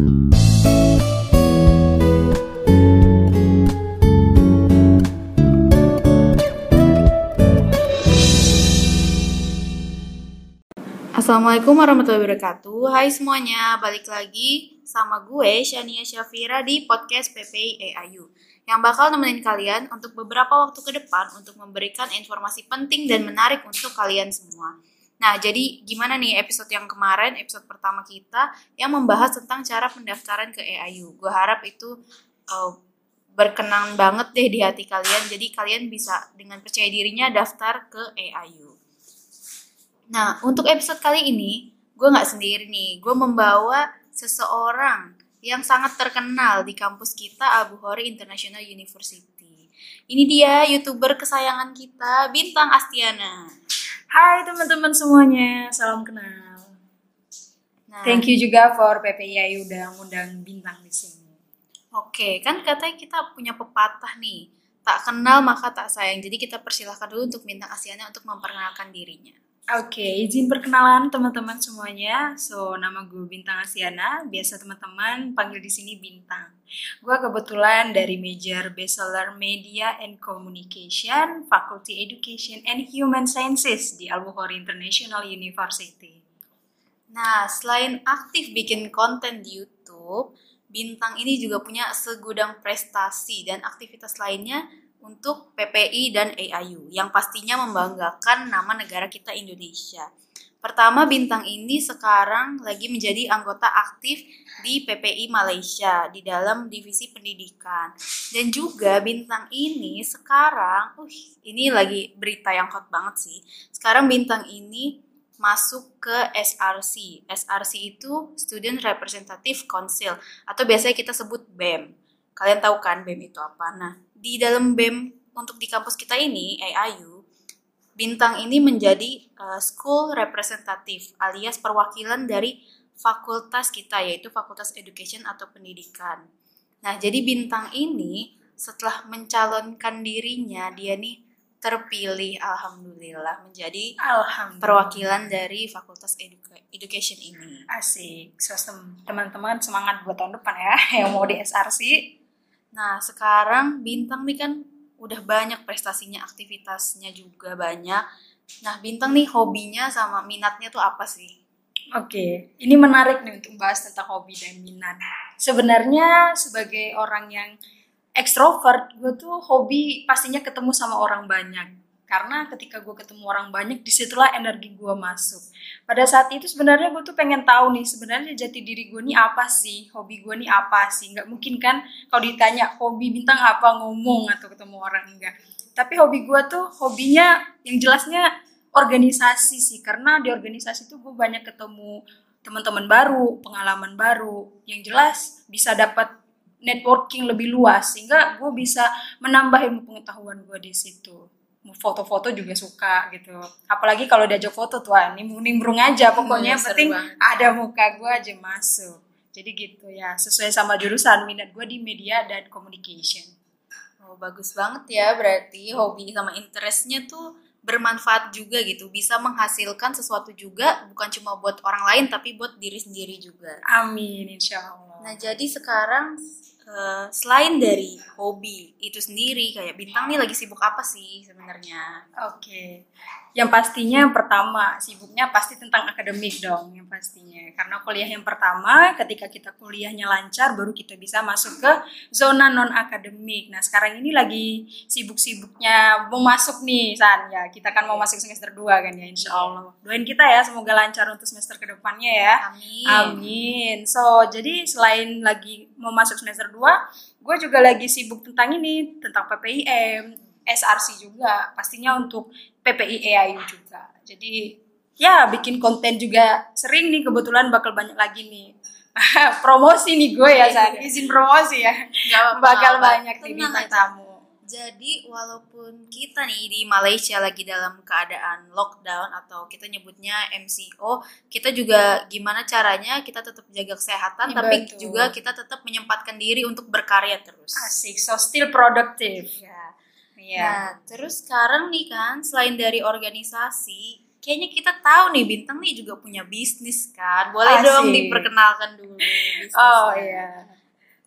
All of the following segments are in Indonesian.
Assalamualaikum warahmatullahi wabarakatuh. Hai semuanya, balik lagi sama gue Shania Syafira di podcast PPI AIU yang bakal nemenin kalian untuk beberapa waktu ke depan untuk memberikan informasi penting dan menarik untuk kalian semua. Nah, jadi gimana nih episode yang kemarin, episode pertama kita yang membahas tentang cara pendaftaran ke AIU. Gue harap itu uh, berkenan banget deh di hati kalian. Jadi kalian bisa dengan percaya dirinya daftar ke AIU. Nah, untuk episode kali ini, gue nggak sendiri nih. Gue membawa seseorang yang sangat terkenal di kampus kita, Abu Hori International University. Ini dia youtuber kesayangan kita, Bintang Astiana. Hai teman-teman semuanya, salam kenal. Nah, Thank you juga for PPI udah ngundang bintang di sini. Oke, kan katanya kita punya pepatah nih. Tak kenal maka tak sayang. Jadi kita persilahkan dulu untuk Bintang Astiana untuk memperkenalkan dirinya. Oke, izin perkenalan teman-teman semuanya. So, nama gue Bintang Asiana. Biasa teman-teman panggil di sini Bintang. Gue kebetulan dari major Bachelor Media and Communication, Faculty Education and Human Sciences di Al-Bukhari International University. Nah, selain aktif bikin konten di YouTube, Bintang ini juga punya segudang prestasi dan aktivitas lainnya untuk PPI dan AIU yang pastinya membanggakan nama negara kita Indonesia. Pertama, Bintang ini sekarang lagi menjadi anggota aktif di PPI Malaysia di dalam divisi pendidikan. Dan juga Bintang ini sekarang, uh, ini lagi berita yang hot banget sih. Sekarang Bintang ini masuk ke SRC. SRC itu Student Representative Council atau biasanya kita sebut BEM. Kalian tahu kan BEM itu apa? Nah, di dalam BEM untuk di kampus kita ini, AIU, Bintang ini menjadi uh, school representative alias perwakilan dari fakultas kita yaitu Fakultas Education atau Pendidikan. Nah, jadi Bintang ini setelah mencalonkan dirinya, dia nih terpilih alhamdulillah menjadi Alhamdulillah. perwakilan dari Fakultas Educa- Education ini. Asik. Teman-teman semangat buat tahun depan ya yang mau di SRC. Nah, sekarang Bintang nih kan udah banyak prestasinya, aktivitasnya juga banyak. Nah, Bintang nih hobinya sama minatnya tuh apa sih? Oke, ini menarik nih untuk bahas tentang hobi dan minat. Sebenarnya sebagai orang yang ekstrovert, gue tuh hobi pastinya ketemu sama orang banyak. Karena ketika gue ketemu orang banyak, di situlah energi gue masuk. Pada saat itu sebenarnya gue tuh pengen tahu nih, sebenarnya jati diri gue nih apa sih? Hobi gue nih apa sih? Nggak mungkin kan kalau ditanya hobi bintang apa ngomong atau ketemu orang enggak. Tapi hobi gue tuh hobinya yang jelasnya organisasi sih. Karena di organisasi tuh gue banyak ketemu teman-teman baru, pengalaman baru. Yang jelas bisa dapat networking lebih luas sehingga gue bisa menambah ilmu pengetahuan gue di situ foto-foto juga suka gitu apalagi kalau diajak foto tuh ah, nimbrung-nimbrung aja pokoknya yang Hmm, penting banget. ada muka gue aja masuk jadi gitu ya sesuai sama jurusan minat gue di media dan communication Oh, bagus banget ya berarti hobi sama interestnya tuh bermanfaat juga gitu. Bisa menghasilkan sesuatu juga bukan cuma buat orang lain tapi buat diri sendiri juga. amin insya Allah Nah, jadi sekarang eh, selain dari hobi itu sendiri kayak Bintang nih lagi sibuk apa sih sebenarnya? Oke, yang pastinya yang pertama sibuknya pasti tentang akademik dong, yang pastinya. Karena kuliah yang pertama, ketika kita kuliahnya lancar, baru kita bisa masuk ke zona non akademik. Nah sekarang ini lagi sibuk-sibuknya mau masuk nih, San ya. Kita kan mau masuk semester 2 kan ya, insya Allah. Doain kita ya, semoga lancar untuk semester ke depannya ya. Amin. Amin. So, jadi selain lagi mau masuk semester 2, gue juga lagi sibuk tentang ini, tentang PPIM, SRC juga, pastinya untuk PPI AIU juga. Jadi, ya bikin konten juga sering nih, kebetulan bakal banyak lagi nih. promosi nih gue ya, San. Izin promosi ya. Nggak apa-apa, Bakal Mbak. banyak nih bintang tamu. Jadi walaupun kita nih di Malaysia lagi dalam keadaan lockdown atau kita nyebutnya MCO, kita juga gimana caranya kita tetap jaga kesehatan, Iya, tapi betul. juga kita tetap menyempatkan diri untuk berkarya terus. Asik, so still productive. Ya. Iya. Nah, terus sekarang nih kan, selain dari organisasi, kayaknya kita tahu nih Bintang nih juga punya bisnis kan. Boleh Asik. dong diperkenalkan dulu bisnisnya. Oh iya.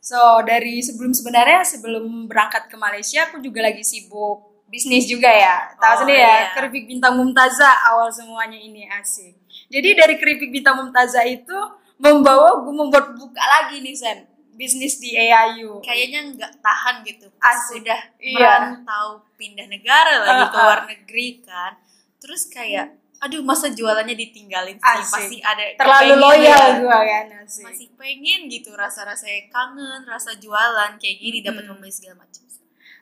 So dari sebelum sebenarnya sebelum berangkat ke Malaysia aku juga lagi sibuk bisnis juga ya. Tahu Oh, sendiri iya. ya, keripik bintang Mumtaza awal semuanya ini asik. Jadi dari keripik bintang Mumtaza itu membawa gue membuat buka lagi nih Sen bisnis di AIU. Kayaknya nggak tahan gitu. Pas Asik. Udah Iya. merantau pindah negara lagi ke Uh-uh. luar negeri kan. Terus kayak aduh masa jualannya ditinggalin sih Asik. pasti ada Terlalu loyal ya. gue kan asik. masih pengen gitu rasa-rasa kangen rasa jualan kayak gini dapat Hmm. membeli segala macam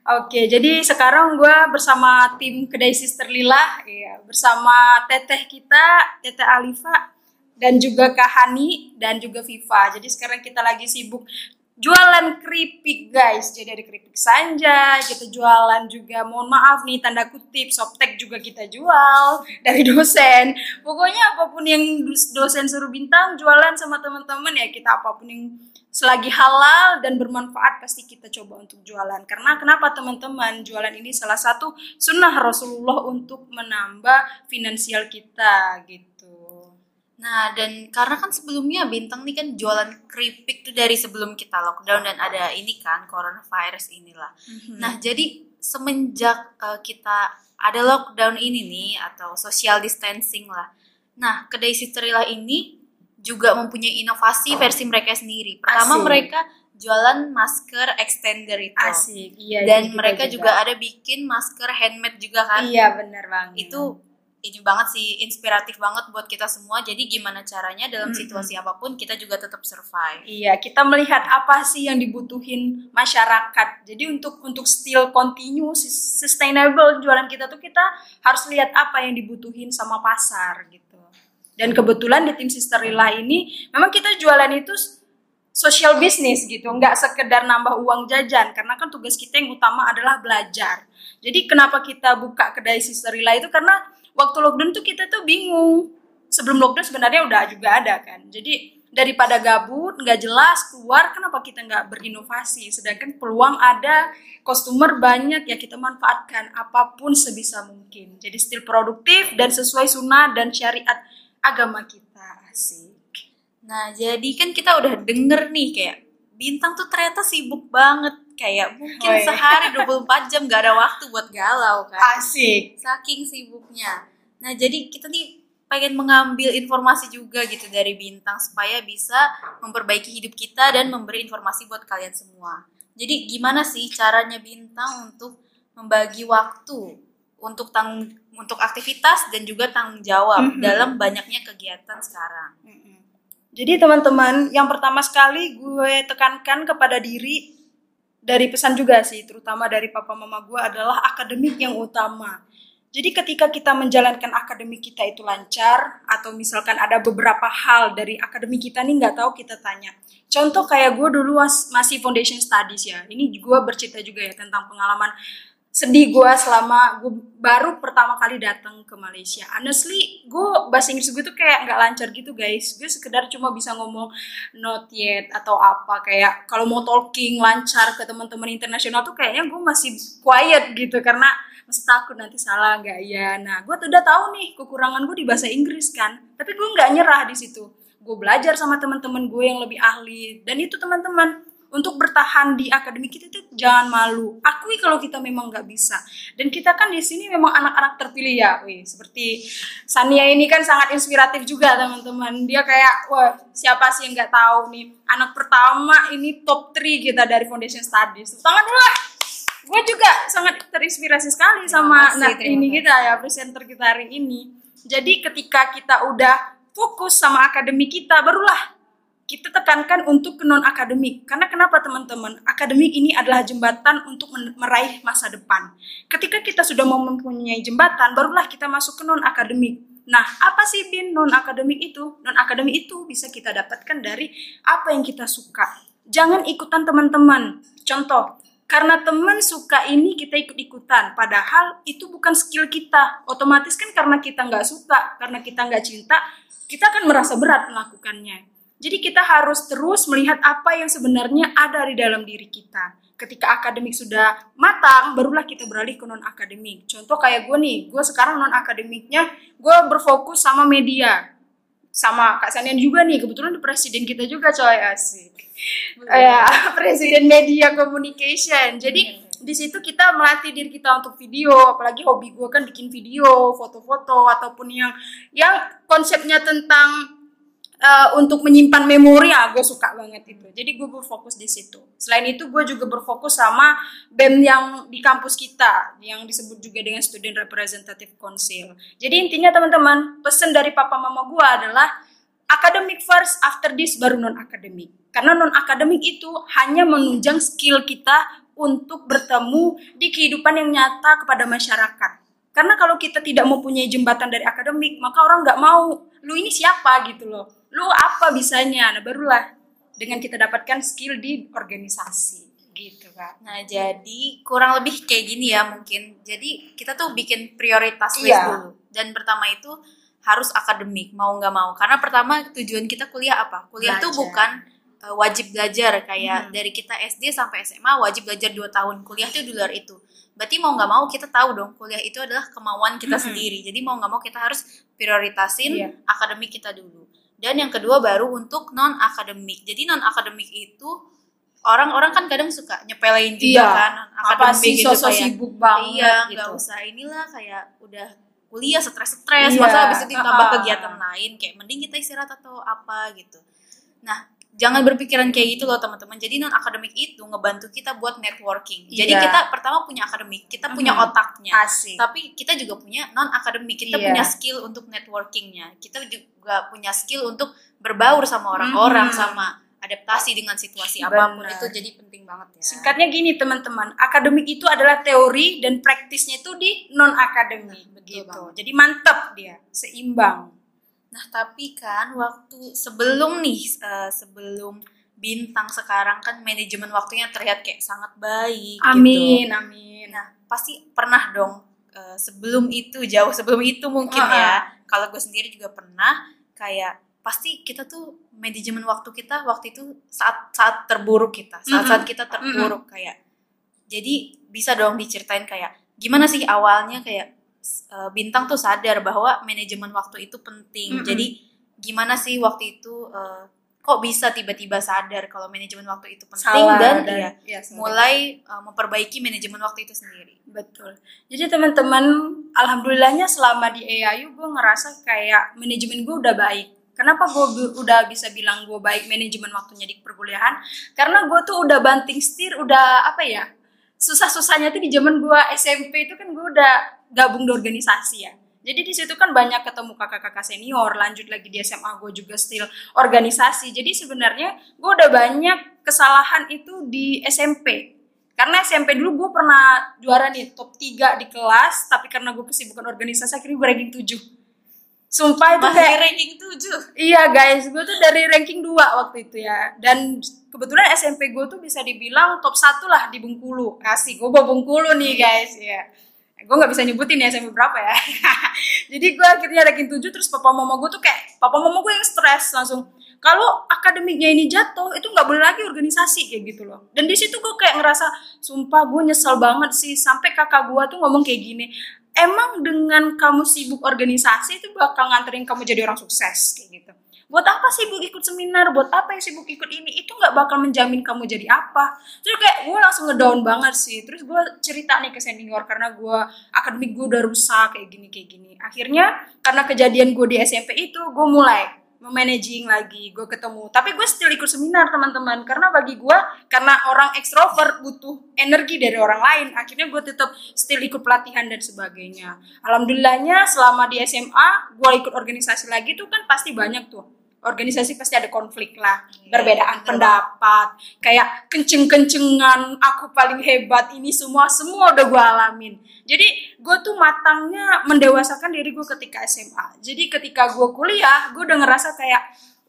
Oke, jadi sekarang gue bersama tim kedai Sister Lila, ya, bersama teteh kita, teteh Alifa, dan juga Kak Hani, dan juga Viva. Jadi sekarang kita lagi sibuk jualan keripik guys. Jadi ada keripik sanja, kita jualan juga, mohon maaf nih tanda kutip, softtek juga kita jual dari dosen. Pokoknya apa pun yang dosen suruh bintang, jualan sama teman-teman ya kita apa pun yang selagi halal dan bermanfaat pasti kita coba untuk jualan karena kenapa teman-teman jualan ini salah satu sunnah Rasulullah untuk menambah finansial kita gitu Nah, dan karena kan sebelumnya Bintang nih kan jualan keripik tuh dari sebelum kita lockdown dan ada ini kan coronavirus inilah. Nah, jadi semenjak eh, kita ada lockdown ini nih atau social distancing lah. Nah, kedai Sisterila ini juga mempunyai inovasi versi mereka sendiri. Pertama Asik. mereka jualan masker extender itu. asik iya Dan mereka juga. ada bikin masker handmade juga kan. iya benar banget Itu ini banget sih inspiratif banget buat kita semua. Jadi gimana caranya dalam situasi apa pun kita juga tetap survive. Iya, kita melihat apa sih yang dibutuhin masyarakat. Jadi untuk untuk still continue sus- sustainable jualan kita tuh kita harus lihat apa yang dibutuhin sama pasar gitu. Dan kebetulan di tim Sister Lila ini memang kita jualan itu social business gitu, nggak sekedar nambah uang jajan karena kan tugas kita yang utama adalah belajar. Jadi kenapa kita buka kedai Sister Lila itu karena waktu lockdown tuh kita tuh bingung. Sebelum lockdown sebenarnya udah juga ada kan. Jadi daripada gabut, nggak jelas keluar, kenapa kita nggak berinovasi? Sedangkan peluang ada, customer banyak ya kita manfaatkan apa pun sebisa mungkin. Jadi still produktif dan sesuai sunnah dan syariat agama kita. Asik. Nah, jadi kan kita udah denger nih kayak Bintang tuh ternyata sibuk banget. Kayak mungkin Oh, iya. sehari 24 jam gak ada waktu buat galau kan. Asik. Saking sibuknya. Nah, jadi kita nih pengen mengambil informasi juga gitu dari Bintang supaya bisa memperbaiki hidup kita dan memberi informasi buat kalian semua. Jadi gimana sih caranya Bintang untuk membagi waktu untuk tang untuk aktivitas dan juga tanggung jawab Mhm. dalam banyaknya kegiatan sekarang. Mm-mm. Jadi teman-teman, yang pertama sekali gue tekankan kepada diri dari pesan juga sih, terutama dari papa mama gue adalah akademik yang utama. Jadi ketika kita menjalankan akademik kita itu lancar, atau misalkan ada beberapa hal dari akademik kita nih nggak tahu kita tanya. Contoh kayak gue dulu masih foundation studies ya. Ini gue bercerita juga ya tentang pengalaman sedih gue selama gue baru pertama kali datang ke Malaysia. Honestly, gue bahasa Inggris gue tuh kayak nggak lancar gitu guys. Gue sekedar cuma bisa ngomong not yet atau apa kayak kalau mau talking lancar ke teman-teman internasional tuh kayaknya gue masih quiet gitu karena masih takut nanti salah nggak ya. Nah, gue tuh udah tahu nih kekurangan gue di bahasa Inggris kan. Tapi gue nggak nyerah di situ. Gue belajar sama teman-teman gue yang lebih ahli dan itu teman-teman untuk bertahan di akademik kita tuh jangan malu. Akui kalau kita memang nggak bisa. Dan kita kan di sini memang anak-anak terpilih ya. Wih, seperti Sania ini kan sangat inspiratif juga teman-teman. Dia kayak, wah siapa sih yang nggak tahu nih. Anak pertama ini top 3 kita dari Foundation Studies. Tangan dulu lah. Gue juga sangat terinspirasi sekali sama nah, ini kita ya, presenter kita hari ini. Jadi ketika kita udah fokus sama akademik kita, barulah kita tekankan untuk ke non akademik karena kenapa teman-teman? Akademik ini adalah jembatan untuk meraih masa depan. Ketika kita sudah mau mempunyai jembatan barulah kita masuk ke non akademik nah apa sih bin non akademik itu? Non akademik itu bisa kita dapatkan dari apa yang kita suka. Jangan ikutan teman-teman. Contoh karena teman suka ini kita ikut-ikutan. Padahal itu bukan skill kita. Otomatis kan karena kita nggak suka karena kita nggak cinta kita akan merasa berat melakukannya. Jadi kita harus terus melihat apa yang sebenarnya ada di dalam diri kita. ketika akademik sudah matang barulah kita beralih ke non akademik contoh kayak gue nih gue sekarang non akademiknya gue berfokus sama media sama Kak Sanian juga nih kebetulan presiden kita juga coy. Asik. Ya presiden media communication. Jadi di situ kita melatih diri kita untuk video apalagi hobi gue kan bikin video foto-foto ataupun yang yang konsepnya tentang uh, untuk menyimpan memori ya gue suka banget itu. Jadi gue berfokus di situ. Selain itu gue juga berfokus sama bem yang di kampus kita yang disebut juga dengan student representative council. Jadi intinya teman-teman pesan dari papa mama gue adalah academic first after this baru non akademik karena non akademik itu hanya menunjang skill kita untuk bertemu di kehidupan yang nyata kepada masyarakat. Karena kalau kita tidak mempunyai jembatan dari akademik maka orang nggak mau lu ini siapa? gitu loh lu apa bisanya nah barulah dengan kita dapatkan skill di organisasi gitu kan Nah, jadi kurang lebih kayak gini ya mungkin. Jadi kita tuh bikin prioritas list Iya. dulu. Dan pertama itu harus akademik, mau nggak mau. Karena pertama tujuan kita kuliah apa? Kuliah tuh Belajar. bukan uh, wajib belajar kayak Hmm. dari kita SD sampai SMA wajib belajar 2 tahun. Kuliah tuh di luar itu. Berarti mau nggak mau kita tahu dong kuliah itu adalah kemauan kita Mm-mm. sendiri. Jadi mau nggak mau kita harus prioritasin Iya. akademik kita dulu. Dan yang kedua baru untuk non akademik. Jadi non akademik itu orang-orang kan kadang suka nyepelein juga Iya. kan apa sih gitu, sosok kayak, sibuk banget iya gitu nggak usah inilah kayak udah kuliah stres-stres Iya, masa habis itu ditambah uh-uh. kegiatan lain kayak mending kita istirahat atau apa gitu nah jangan berpikiran kayak gitu loh teman-teman jadi non akademik itu ngebantu kita buat networking jadi Iya. kita pertama punya akademik kita punya Mhm. otaknya asik tapi kita juga punya non akademik kita Iya. punya skill untuk networkingnya kita juga punya skill untuk berbaur sama orang-orang Mhm. sama adaptasi dengan situasi apa pun Benar. itu jadi penting banget ya Singkatnya gini teman-teman, akademik itu adalah teori dan praktisnya itu di non akademik begitu. banget. Jadi mantap dia, seimbang. Nah, tapi kan waktu sebelum nih eh, sebelum bintang sekarang kan manajemen waktunya terlihat kayak sangat baik Amin, gitu. amin. Nah, pasti pernah dong eh, sebelum itu jauh sebelum itu mungkin ya. Kalau gue sendiri juga pernah kayak pasti kita tuh manajemen waktu kita waktu itu saat saat terburuk kita saat saat kita terburuk kayak jadi bisa dong diceritain kayak gimana sih awalnya kayak eh, bintang tuh sadar bahwa manajemen waktu itu penting Mm-mm. jadi gimana sih waktu itu eh, kok bisa tiba-tiba sadar kalau manajemen waktu itu penting Salah dan, dan ya, ya, mulai eh, memperbaiki manajemen waktu itu sendiri Betul. Jadi teman-teman, alhamdulillahnya selama di AIU gue ngerasa kayak manajemen gue udah baik. Kenapa gue udah bisa bilang gue baik manajemen waktunya di perkuliahan? Karena gue tuh udah banting setir, udah apa ya? Susah-susahnya tuh di zaman gue SMP itu kan gue udah gabung di organisasi ya. Jadi di situ kan banyak ketemu kakak-kakak senior, lanjut lagi di SMA gue juga still organisasi. Jadi sebenarnya gue udah banyak kesalahan itu di SMP karena SMP dulu gue pernah juara nih top 3 di kelas tapi karena gue kesibukan organisasi akhirnya gue ranking 7 sumpah itu masih kayak ranking 7 iya guys gue tuh dari ranking 2 waktu itu ya. Dan kebetulan SMP gue tuh bisa dibilang top 1 lah di Bengkulu. Kasih gue bawa Bengkulu nih guys ya gue nggak bisa nyebutin ya SMP berapa ya. Jadi gue akhirnya ranking 7 terus papa mama gue tuh kayak papa mama gue yang stres langsung kalau akademiknya ini jatuh itu nggak boleh lagi organisasi kayak gitu loh. Dan di situ gue kayak ngerasa sumpah gue nyesel banget sih sampai kakak gue tuh ngomong kayak gini emang dengan kamu sibuk organisasi itu bakal nganterin kamu jadi orang sukses kayak gitu buat apa sibuk ikut seminar? Buat apa yang sibuk ikut ini? Itu nggak bakal menjamin kamu jadi apa. Terus kayak gue langsung ngedown banget sih. Terus gue cerita nih ke senior karena gue akademik gue udah rusak kayak gini kayak gini. Akhirnya karena kejadian gue di SMP itu gue mulai memanaging lagi gue ketemu. Tapi gue still ikut seminar teman-teman. Karena bagi gue karena orang ekstrovert butuh energi dari orang lain. Akhirnya gue tetap still ikut pelatihan dan sebagainya. Alhamdulillahnya selama di SMA gue ikut organisasi lagi tuh kan pasti banyak tuh organisasi pasti ada konflik lah Iya, perbedaan pendapat kayak kenceng-kencengan aku paling hebat ini semua semua udah gue alamin. Jadi gue tuh matangnya mendewasakan diri gue ketika SMA jadi ketika gue kuliah gue udah ngerasa kayak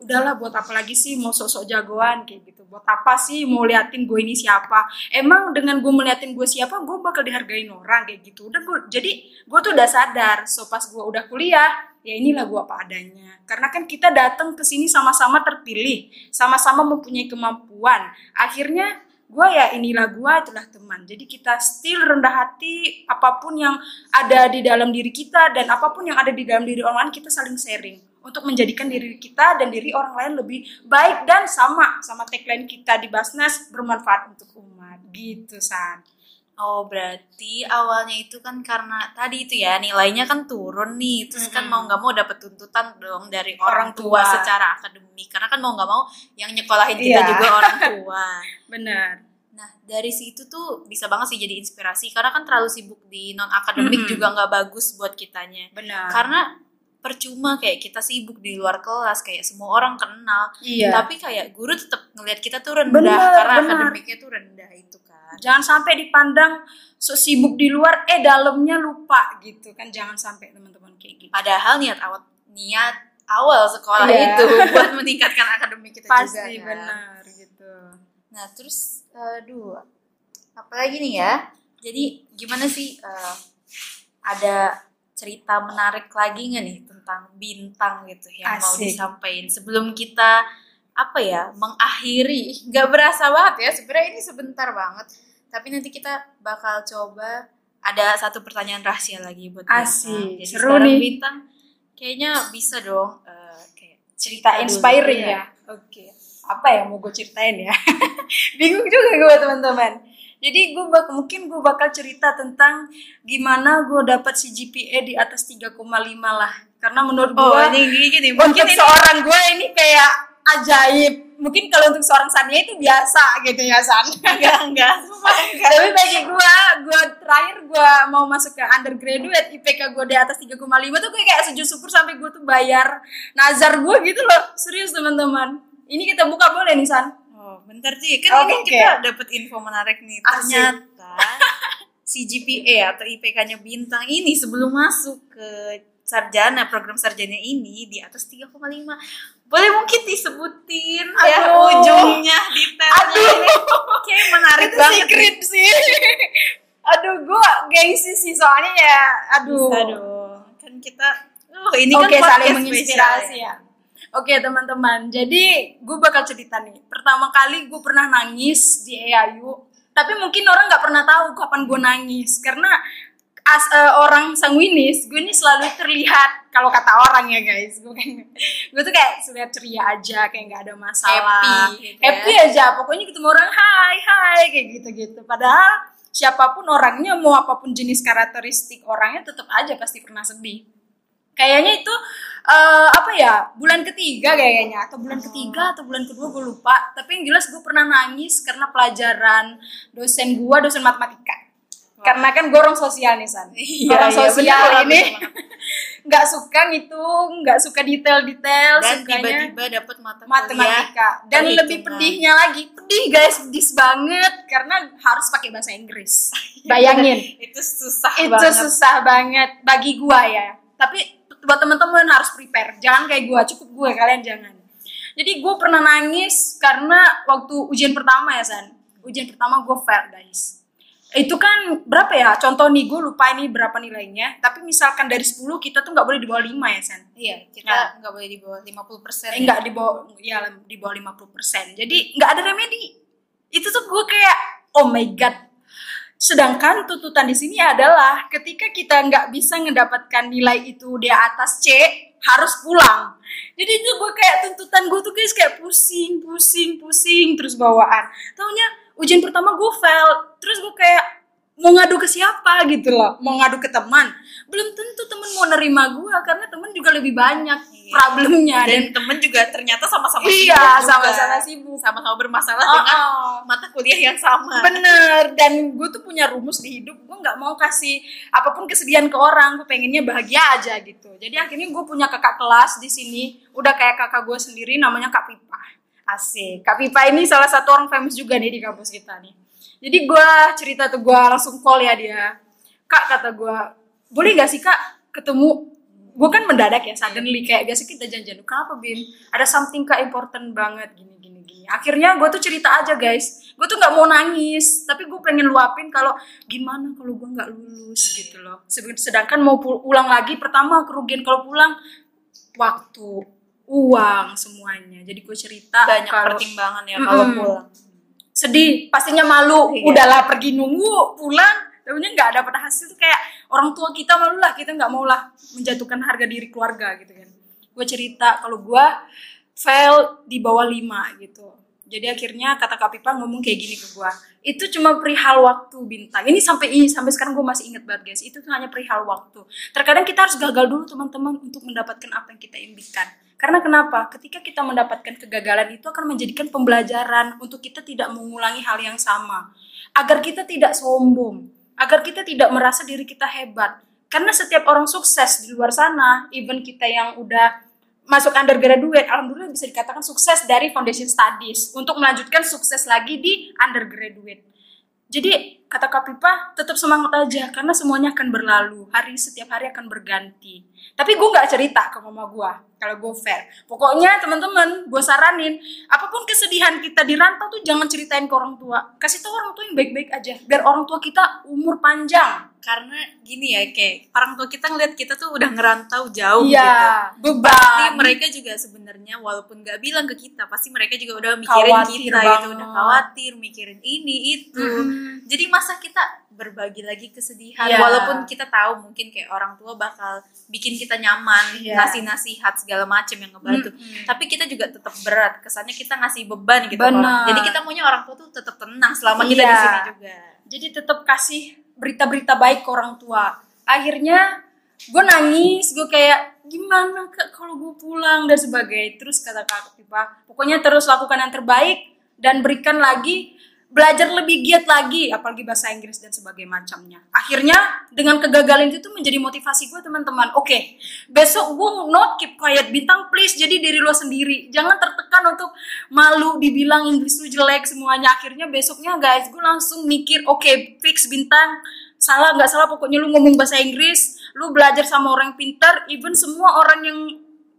udahlah buat apa lagi sih? Mau sosok jagoan kayak gitu. Buat apa sih? Mau liatin gue ini siapa? Emang dengan gue meliatin gue siapa gue bakal dihargain orang kayak gitu. Udah gue jadi gue tuh udah sadar so pas gue udah kuliah ya inilah gue apa adanya. Karena kan kita datang ke sini sama-sama terpilih sama-sama mempunyai kemampuan. Akhirnya gue ya inilah gue itulah teman. Jadi kita still rendah hati apa pun yang ada di dalam diri kita dan apa pun yang ada di dalam diri orang lain kita saling sharing untuk menjadikan diri kita dan diri orang lain lebih baik dan sama sama tagline kita di Basnas bermanfaat untuk umat. Gitu san Oh, berarti awalnya itu kan karena tadi itu ya nilainya kan turun nih, terus kan Mm-mm. mau nggak mau dapat tuntutan dong dari Orang orang tua, tua. secara akademik, karena kan mau nggak mau yang nyekolahin kita Iya. juga orang tua. benar Nah, dari situ tuh bisa banget sih jadi inspirasi, karena kan terlalu sibuk di non akademik Mm-mm. juga nggak bagus buat kitanya. benar Karena percuma kayak kita sibuk di luar kelas, kayak semua orang kenal, iya tapi kayak guru tetap ngelihat kita tuh rendah Bener, karena bener. akademiknya tuh rendah itu kan. Jangan sampai dipandang so sibuk di luar eh dalamnya lupa gitu kan jangan sampai teman-teman kayak gitu Padahal niat awal niat awal sekolah Iya. itu buat meningkatkan akademik kita pasti juga kan. benar gitu Nah terus, aduh, apalagi nih ya? Jadi gimana sih eh, ada cerita menarik lagi nggak nih tentang bintang gitu yang mau Asik. disampaikan sebelum kita apa ya mengakhiri nggak berasa banget ya sebenarnya ini sebentar banget tapi nanti kita bakal coba ada satu pertanyaan rahasia lagi buat. Asik, Jadi seru nih. bintang kayaknya bisa dong eh, kayak cerita inspiring iya. ya oke apa ya mau gue ceritain ya bingung juga gue teman-teman jadi gue bak mungkin gue bakal cerita tentang gimana gue dapat si GPA di atas 3,5 lah karena menurut gue Oh, ini gini, gini. untuk Mungkin ini seorang gue ini kayak ajaib. Mungkin kalau untuk seorang Sania itu biasa gitu ya San. Enggak, enggak. Tapi bagi gue gue terakhir gue mau masuk ke undergraduate IPK gue di atas 3,5 tuh gue kayak sujud syukur sampai gue tuh bayar nazar gue gitu loh. Serius teman-teman. Ini kita buka boleh nih San? Oh, bentar sih. Kan Oke, ini kita dapat info menarik nih. Ternyata si GPA atau IPK-nya bintang ini sebelum masuk ke sarjana, program sarjana ini di atas 3,5. Boleh mungkin disebutin ya Aduh. ujungnya detailnya ini. Kayak menarik itu banget. secret sih aduh gue gengsi sih soalnya ya aduh Bisa dong. Kan kita Oh, ini Oke, kan saling menginspirasi ya. Oke, teman-teman. Jadi, gue bakal cerita nih. Pertama kali gue pernah nangis di EAU. Tapi mungkin orang nggak pernah tahu kapan gue nangis. Karena as eh, orang sanguinis, gue ini selalu terlihat kalau kata orang ya guys. Gue kayak, gue tuh kayak terlihat ceria aja, kayak nggak ada masalah. Happy, gitu ya. Happy aja. Pokoknya ketemu orang, hai, hai, kayak gitu-gitu. Padahal siapa pun orangnya, mau apa pun jenis karakteristik orangnya, tetap aja pasti pernah sedih kayaknya itu eh, apa ya bulan ketiga kayaknya atau bulan ketiga atau bulan kedua gue lupa tapi yang jelas gue pernah nangis karena pelajaran dosen gue dosen matematika. Karena kan gue orang sosial nih san. Iya, orang iya, sosial bener banget, ini nggak suka ngitung nggak suka detail-detail Dan sukanya tiba-tiba dapat mata matematika. Dan perhitungan. lebih pedihnya lagi pedih guys pedih banget. Karena harus pakai bahasa Inggris. Bayangin. Itu susah itu banget. susah banget bagi gua ya. Tapi buat teman-teman harus prepare. Jangan kayak gua cukup gue kalian jangan. Jadi gue pernah nangis karena waktu ujian pertama ya san. Ujian pertama gue fail guys itu kan berapa ya? Contoh nih gue lupa ini berapa nilainya. Tapi misalkan dari 10 kita tuh nggak boleh di bawah 5 ya san Iya, Nah. kita nggak boleh di bawah 50 persen. eh, nggak di bawah ya di bawah 50% jadi nggak ada remedi. Itu tuh gue kayak oh my god. Sedangkan tuntutan di sini adalah ketika kita nggak bisa mendapatkan nilai itu di atas C harus pulang. Jadi itu gue kayak tuntutan gue tuh guys kayak pusing pusing pusing terus bawaan. Taunya ujian pertama gue fail terus gue kayak mau ngadu ke siapa gitu loh mau ngadu ke teman belum tentu temen mau nerima gue karena temen juga lebih banyak Iya. problemnya Dan temen juga ternyata sama-sama Iya, sibuk sama-sama sibuk. Sama-sama bermasalah Oh, dengan oh. mata kuliah yang sama. Bener, dan gue tuh punya rumus di hidup, gue nggak mau kasih apa pun kesedihan ke orang, gue pengennya bahagia aja gitu. Jadi akhirnya gue punya kakak kelas di sini, udah kayak kakak gue sendiri, namanya Kak Pipa. Asik, Kak Pipa ini salah satu orang famous juga nih di kampus kita nih. Jadi gue cerita tuh gue langsung call ya dia, Kak kata gue, boleh gak sih Kak ketemu? Gue kan mendadak ya suddenly kayak biasa kita janjian kenapa bin? Ada something kak important banget. Gini gini gini. Akhirnya gue tuh cerita aja guys. Gue tuh nggak mau nangis tapi gue pengen luapin kalau gimana kalau gue nggak lulus gitu loh. Sed- sedangkan mau pul- ulang lagi pertama kerugian kalau pulang waktu uang semuanya. Jadi gue cerita Banyak kalau pertimbangan ya kalau pulang. Sedih pastinya malu. Iya. udahlah pergi nunggu pulang. Tahunya nggak dapat hasil tuh kayak orang tua kita malu lah kita nggak mau lah menjatuhkan harga diri keluarga gitu kan. Gue cerita kalau gue fail di bawah 5 gitu. Jadi akhirnya kata Kak Pipa ngomong kayak gini ke gue itu cuma perihal waktu bintang. Ini sampai ini sampai sekarang gue masih inget banget guys. Itu tuh hanya perihal waktu. Terkadang kita harus gagal dulu teman-teman untuk mendapatkan apa yang kita impikan karena kenapa? Ketika kita mendapatkan kegagalan itu akan menjadikan pembelajaran untuk kita tidak mengulangi hal yang sama. Agar kita tidak sombong. Agar kita tidak merasa diri kita hebat. Karena setiap orang sukses di luar sana even kita yang udah masuk undergraduate, alhamdulillah bisa dikatakan sukses dari foundation studies. Untuk melanjutkan sukses lagi di undergraduate. Jadi kata Kak Pipa tetap semangat aja karena semuanya akan berlalu, hari setiap hari akan berganti. Tapi gue nggak cerita ke mama gue kalau gue fair. Pokoknya teman-teman, gue saranin apa pun kesedihan kita di rantau tuh jangan ceritain ke orang tua. Kasih tahu orang tua yang baik-baik aja biar orang tua kita umur panjang. Karena gini ya kayak orang tua kita ngeliat kita tuh udah ngerantau jauh gitu Iya, pasti beban. mereka juga sebenarnya walaupun nggak bilang ke kita pasti mereka juga udah mikirin Khawatir kita gitu banget. udah khawatir mikirin ini itu Mm-mm. jadi masa kita berbagi lagi kesedihan Iya. walaupun kita tahu mungkin kayak orang tua bakal bikin kita nyaman Iya. ngasih nasihat segala macem yang ngebantu Mm-mm. tapi kita juga tetap berat kesannya kita ngasih beban gitu jadi kita maunya orang tua tuh tetap tenang selama kita Iya. di sini juga jadi tetap kasih berita-berita baik ke orang tua. Akhirnya gue nangis gue kayak gimana kak kalau gue pulang? dan sebagainya. Terus kata kak Pipa pokoknya terus lakukan yang terbaik dan berikan lagi belajar lebih giat lagi apalagi bahasa Inggris dan sebagainya macamnya. Akhirnya dengan kegagalan itu menjadi motivasi gue teman-teman. Oke besok gue not keep quiet bintang please jadi diri lo sendiri. Jangan tertekan untuk malu dibilang Inggris lu jelek semuanya. Akhirnya besoknya guys gue langsung mikir oke fix bintang. Salah nggak salah pokoknya lu ngomong bahasa Inggris lu belajar sama orang pintar even semua orang yang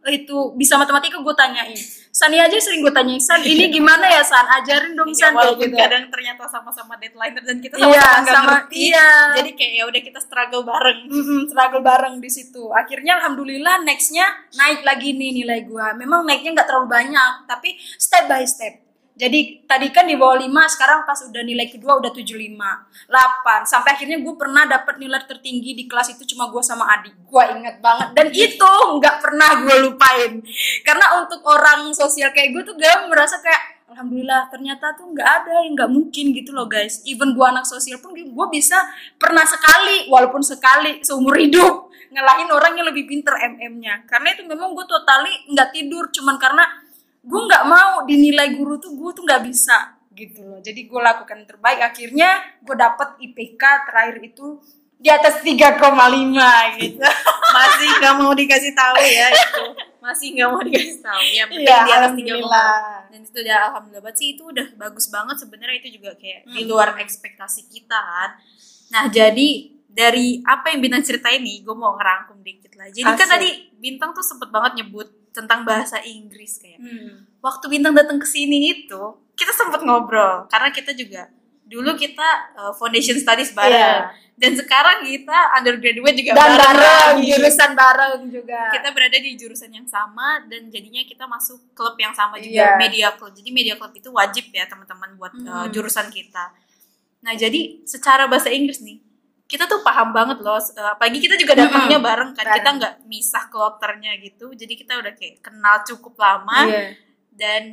itu bisa matematika gue tanyain Sani aja sering gue tanyain San ini gimana ya San ajarin dong Ya, San kayak walaupun gitu kadang ternyata sama-sama deadline dan kita Iya, sama-sama nggak sama- ngerti iya. jadi kayak ya udah kita struggle bareng Mm-mm, struggle bareng di situ. Akhirnya alhamdulillah nextnya naik lagi nih nilai gua. Memang naiknya nggak terlalu banyak, tapi step by step. Jadi tadi kan di bawah 5, sekarang pas udah nilai kedua udah 75, 8. Sampai akhirnya gue pernah dapat nilai tertinggi di kelas itu cuma gue sama adik. Gue inget banget. Dan itu nggak pernah gue lupain. Karena untuk orang sosial kayak gue tuh gak merasa kayak Alhamdulillah ternyata tuh nggak ada yang nggak mungkin gitu loh guys. Even gue anak sosial pun gue bisa pernah sekali, walaupun sekali seumur hidup ngalahin orang yang lebih pinter MM-nya. Karena itu memang gue totali nggak tidur cuman karena gue nggak mau dinilai guru tuh gue tuh nggak bisa gitu loh. Jadi gue lakukan yang terbaik. Akhirnya gue dapet IPK terakhir itu di atas 3,5 gitu. masih nggak mau dikasih tahu ya itu masih nggak mau dikasih tahu ya penting Iya, di atas tiga alhamdulillah. dan itu udah alhamdulillah banget sih itu udah bagus banget sebenarnya itu juga kayak di Hmm. luar ekspektasi kita kan nah jadi dari apa yang bintang cerita ini gue mau ngerangkum dikit lah jadi kan Asik. tadi bintang tuh sempet banget nyebut tentang bahasa Inggris kayak Hmm. waktu bintang datang ke sini itu kita sempet ngobrol karena kita juga dulu kita uh, foundation studies bareng Iya. dan sekarang kita undergraduate juga Dan bareng, lagi. jurusan bareng juga. kita berada di jurusan yang sama dan jadinya kita masuk klub yang sama juga Iya. media club jadi media club itu wajib ya teman-teman buat uh, Hmm. jurusan kita nah jadi secara bahasa Inggris nih kita tuh paham banget loh uh, apalagi kita juga datangnya bareng kan Bareng. kita nggak misah kloternya gitu jadi kita udah kayak kenal cukup lama Iya. dan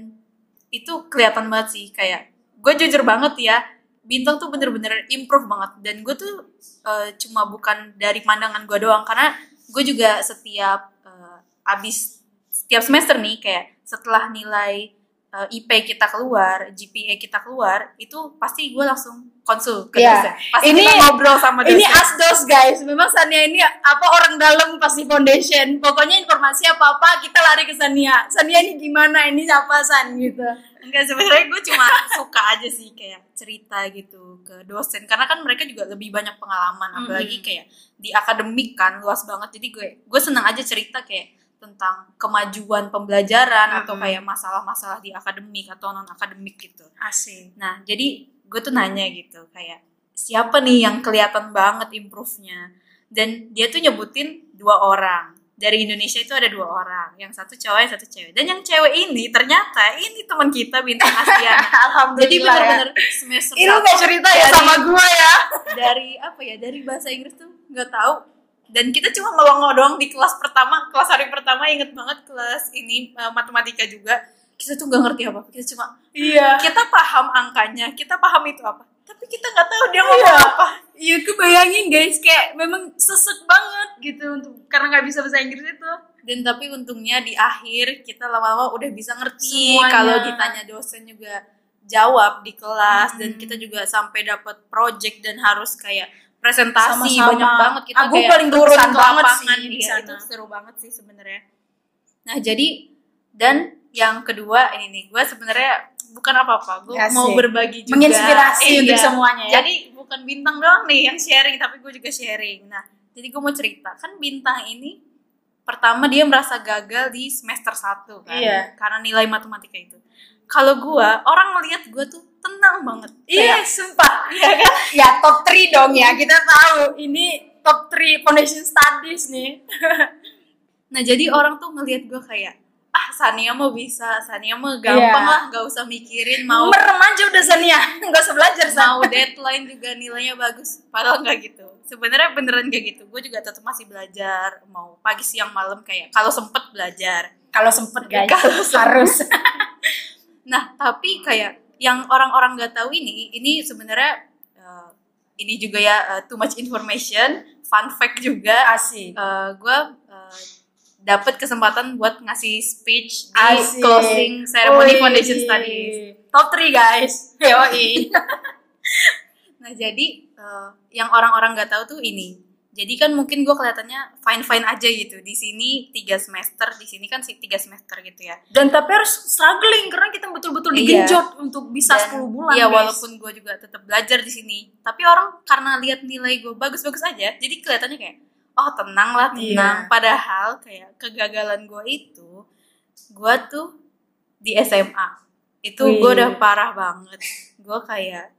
itu kelihatan banget sih kayak gue jujur banget ya bintang tuh bener-bener improve banget dan gue tuh eh, cuma bukan dari pandangan gue doang karena gue juga setiap eh, abis setiap semester nih kayak setelah nilai eh, IP kita keluar GPA kita keluar itu pasti gue langsung konsul ke Iya. dosen pasti Ini- kita ngobrol sama dosen Ini asdos guys, memang Sania ini apa orang dalam pasti foundation. Pokoknya informasi apa apa kita lari ke Sania. Sania ini gimana? Ini apa San gitu. Enggak sebenarnya gue cuma suka aja sih kayak cerita gitu ke dosen karena kan mereka juga lebih banyak pengalaman apalagi kayak di akademik kan luas banget jadi gue gue senang aja cerita kayak tentang kemajuan pembelajaran atau Mm-mm. kayak masalah-masalah di akademik atau non akademik gitu. Asik. Nah jadi gue tuh nanya gitu kayak siapa nih yang kelihatan banget improve-nya dan dia tuh nyebutin dua orang dari Indonesia itu ada dua orang yang satu cowok yang satu cewek dan yang cewek ini ternyata ini teman kita bintang Astiana Alhamdulillah jadi benar-benar semester ya. Ini lu satu gak cerita ya dari- sama gua ya. dari apa ya dari bahasa Inggris tuh nggak tahu dan kita cuma melongo doang di kelas pertama kelas hari pertama inget banget kelas ini eh, matematika juga kita tuh nggak ngerti apa kita cuma Iya. kita paham angkanya kita paham itu apa tapi kita nggak tahu dia ngomong Iya. apa Iya, gue bayangin guys kayak memang sesek banget gitu untuk karena nggak bisa bahasa Inggris itu. dan tapi untungnya di akhir kita lama-lama udah bisa ngerti Semuanya. kalau ditanya dosen juga jawab di kelas dan Hmm. kita juga sampai dapat project dan harus kayak presentasi Sama-sama. banyak banget kita Ah, gua kayak paling turun banget sih di Iya, sana. itu seru banget sih sebenarnya nah jadi dan yang kedua ini nih gue sebenarnya bukan apa-apa gue Asik. mau berbagi juga Menginspirasi Iya. untuk semuanya ya. jadi bukan bintang doang nih yang sharing tapi gue juga sharing nah jadi gue mau cerita kan bintang ini pertama dia merasa gagal di semester 1 kan Iya. karena nilai matematika itu kalau gue orang ngelihat gue tuh tenang banget Iya, Kayak, sumpah. iya kan Ya top 3 dong ya. Kita tahu ini top 3 foundation studies nih. nah jadi orang tuh ngelihat gue kayak ah Sania mah bisa Sania mah gampang Iya. lah gak usah mikirin mau Merem aja udah Sania. Enggak usah belajar San. mau deadline juga nilainya bagus padahal nggak gitu sebenarnya beneran kayak gitu gue juga tetap masih belajar mau pagi siang malam kayak kalau sempet belajar Kalau sempet guys. Kalau harus. nah tapi kayak yang orang-orang nggak tahu ini ini sebenarnya eh, ini juga ya eh, too much information fun fact juga Asik. gue dapat kesempatan buat ngasih speech di Asik. closing ceremony Wih. foundation studies Top 3 guys. Yoi. Nah jadi eh, yang orang-orang nggak tahu tuh ini. Jadi kan mungkin gue kelihatannya fine fine aja gitu. Di sini tiga semester, di sini kan sih tiga semester gitu ya. Dan tapi harus struggling karena kita betul-betul Iya. digenjot untuk bisa Dan, 10 bulan. Iya guys. walaupun gue juga tetap belajar di sini. Tapi orang karena lihat nilai gue bagus-bagus aja, jadi kelihatannya kayak oh tenang lah tenang. Iya. Padahal kayak kegagalan gue itu, gue tuh di SMA itu gue udah parah banget. Gue kayak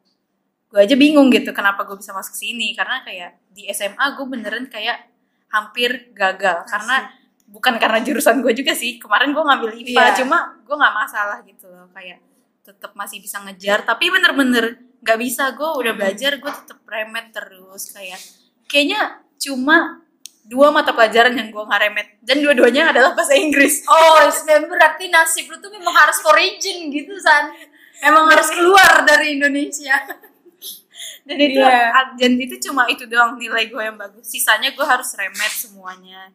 gue aja bingung gitu kenapa gue bisa masuk sini karena kayak di SMA gue beneran kayak hampir gagal. Karena bukan karena jurusan gue juga sih. Kemarin gue ngambil IPA Iya. cuma gue nggak masalah gitu loh. Kayak tetap masih bisa ngejar. Tapi bener-bener nggak bisa. Gue udah belajar gue tetap remet terus. Kayak kayaknya cuma dua mata pelajaran yang gue nggak remet. Dan dua-duanya adalah bahasa Inggris. Oh, sebenarnya berarti nasib lu tuh memang harus origin gitu San. Emang harus keluar dari Indonesia. dan itu Iya. dan itu cuma itu doang nilai gue yang bagus. Sisanya gue harus remet semuanya.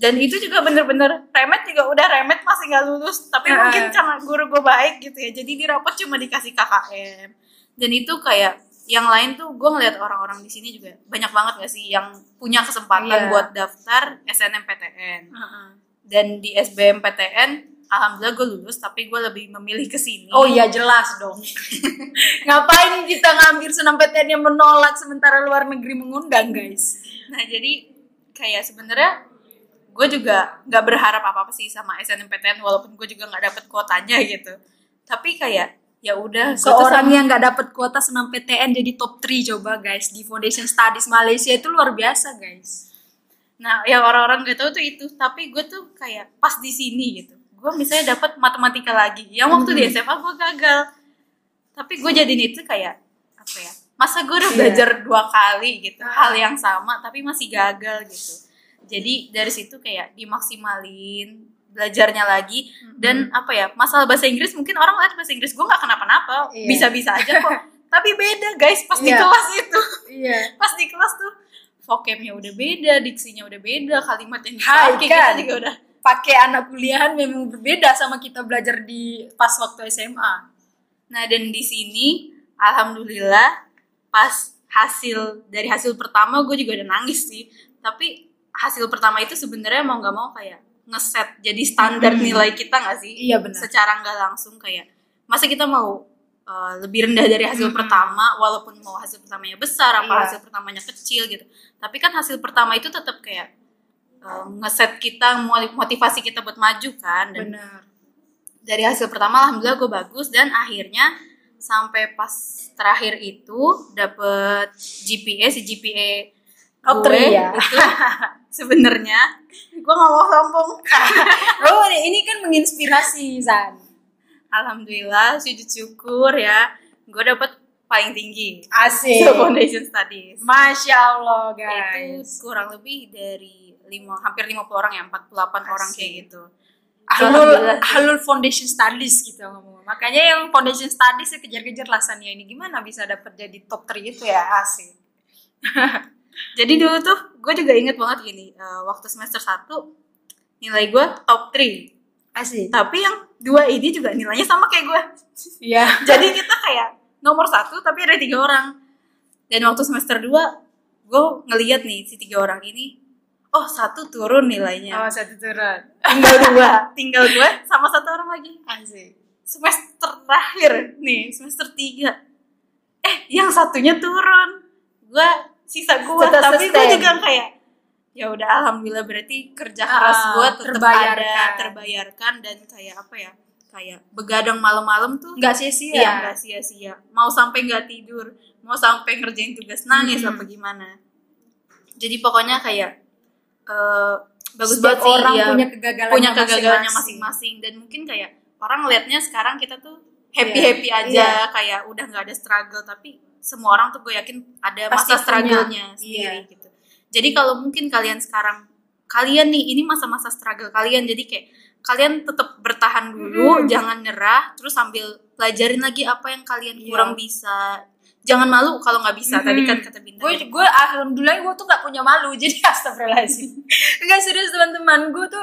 Dan itu juga bener-bener remet juga udah remet masih nggak lulus. Tapi Heeh. mungkin karena guru gue baik gitu ya. Jadi di rapot cuma dikasih KKM dan itu kayak yang lain tuh gue ngeliat orang-orang di sini juga banyak banget gak sih yang punya kesempatan Iya. buat daftar SNMPTN dan di SBMPTN alhamdulillah gue lulus tapi gue lebih memilih ke sini Oh iya jelas dong. Ngapain kita ngambil SNMPTN yang menolak sementara luar negeri mengundang guys? Nah jadi kayak sebenarnya gue juga nggak berharap apa apa sih sama SNMPTN walaupun gue juga nggak dapet kuotanya gitu. Tapi kayak ya udah Seorang sama- yang nggak dapat kuota SNMPTN jadi top 3 coba guys di Foundation Studies Malaysia itu luar biasa guys. Nah yang orang-orang gak tahu tuh itu. Tapi gue tuh kayak pas di sini gitu. Gue misalnya dapat matematika lagi. Yang waktu di Hmm. SMA gue gagal. Tapi gue jadiin itu kayak apa ya? Masa gue udah Iya. belajar dua kali gitu Ah. hal yang sama tapi masih gagal gitu. Jadi dari situ kayak dimaksimalin belajarnya lagi dan apa ya masalah bahasa Inggris mungkin orang lihat bahasa Inggris gue nggak kenapa-napa Iya. bisa-bisa aja kok tapi beda guys pas di Iya. kelas itu Iya. pas di kelas tuh vocabnya udah beda diksinya udah beda kalimat yang dipakai kan? kita juga udah Pakai anak kuliahan memang berbeda sama kita belajar di pas waktu SMA. nah dan di sini alhamdulillah pas hasil dari hasil pertama gue juga udah nangis sih tapi hasil pertama itu sebenarnya mau nggak mau kayak ngeset jadi standar Hmm. nilai kita nggak sih Iya, benar. secara nggak langsung kayak masa kita mau uh, lebih rendah dari hasil Hmm. pertama walaupun mau hasil pertamanya besar apa Iya. hasil pertamanya kecil gitu tapi kan hasil pertama itu tetap kayak uh, ngeset kita mo- motivasi kita buat maju kan dan Benar. dari hasil pertama alhamdulillah gue bagus dan akhirnya sampai pas terakhir itu dapet GPA si GPA Top gue three ya. itu sebenarnya gue nggak mau sombong oh ini kan menginspirasi San alhamdulillah sujud syukur ya gue dapet paling tinggi. Asik. So foundation studies. Masya allah itu guys kurang lebih dari lima hampir 50 orang ya 48 orang kayak gitu. Halul halul foundation studies gitu ngomong makanya yang foundation studies ya kejar-kejar lah Sania ini. Gimana bisa dapat jadi top 3 itu ya? Asik. Jadi dulu tuh gue juga inget banget gini eh, waktu semester 1 nilai gue top 3 asik. Tapi yang dua ini juga nilainya sama kayak gue iya. Jadi kita kayak nomor satu tapi ada tiga orang. Dan waktu semester 2 gue ngeliat nih si tiga orang ini oh satu turun nilainya. Oh satu turun. Tinggal dua. Tinggal gue sama satu orang lagi. Asik. Semester terakhir nih semester 3 eh yang satunya turun. Gue sisa gue tapi gue juga kayak ya udah alhamdulillah berarti kerja keras Ah, gue tetap terbayarkan. ada terbayarkan dan kayak apa ya kayak begadang malam-malam tuh nggak sia-sia Iya, nggak sia-sia. Mau sampai nggak tidur, mau sampai ngerjain tugas nangis Hmm. apa gimana. Jadi pokoknya kayak eh bagus banget sih orang ya, punya kegagalannya punya kegagalannya masing-masing. dan mungkin kayak orang ngelihatnya sekarang kita tuh happy happy Iya, aja iya. kayak udah nggak ada struggle tapi semua orang tuh gue yakin ada Pasti masa struggle-nya sendiri Iya. gitu. Jadi kalau mungkin kalian sekarang kalian nih ini masa-masa struggle kalian jadi kayak kalian tetap bertahan dulu, Hmm. jangan nyerah, terus sambil pelajarin lagi apa yang kalian Iya. kurang bisa. Jangan malu kalau nggak bisa. Tadi kan Hmm. kata Bintang. gue gue alhamdulillah gue tuh nggak punya malu jadi astagfirullahaladzim nggak serius teman-teman gue tuh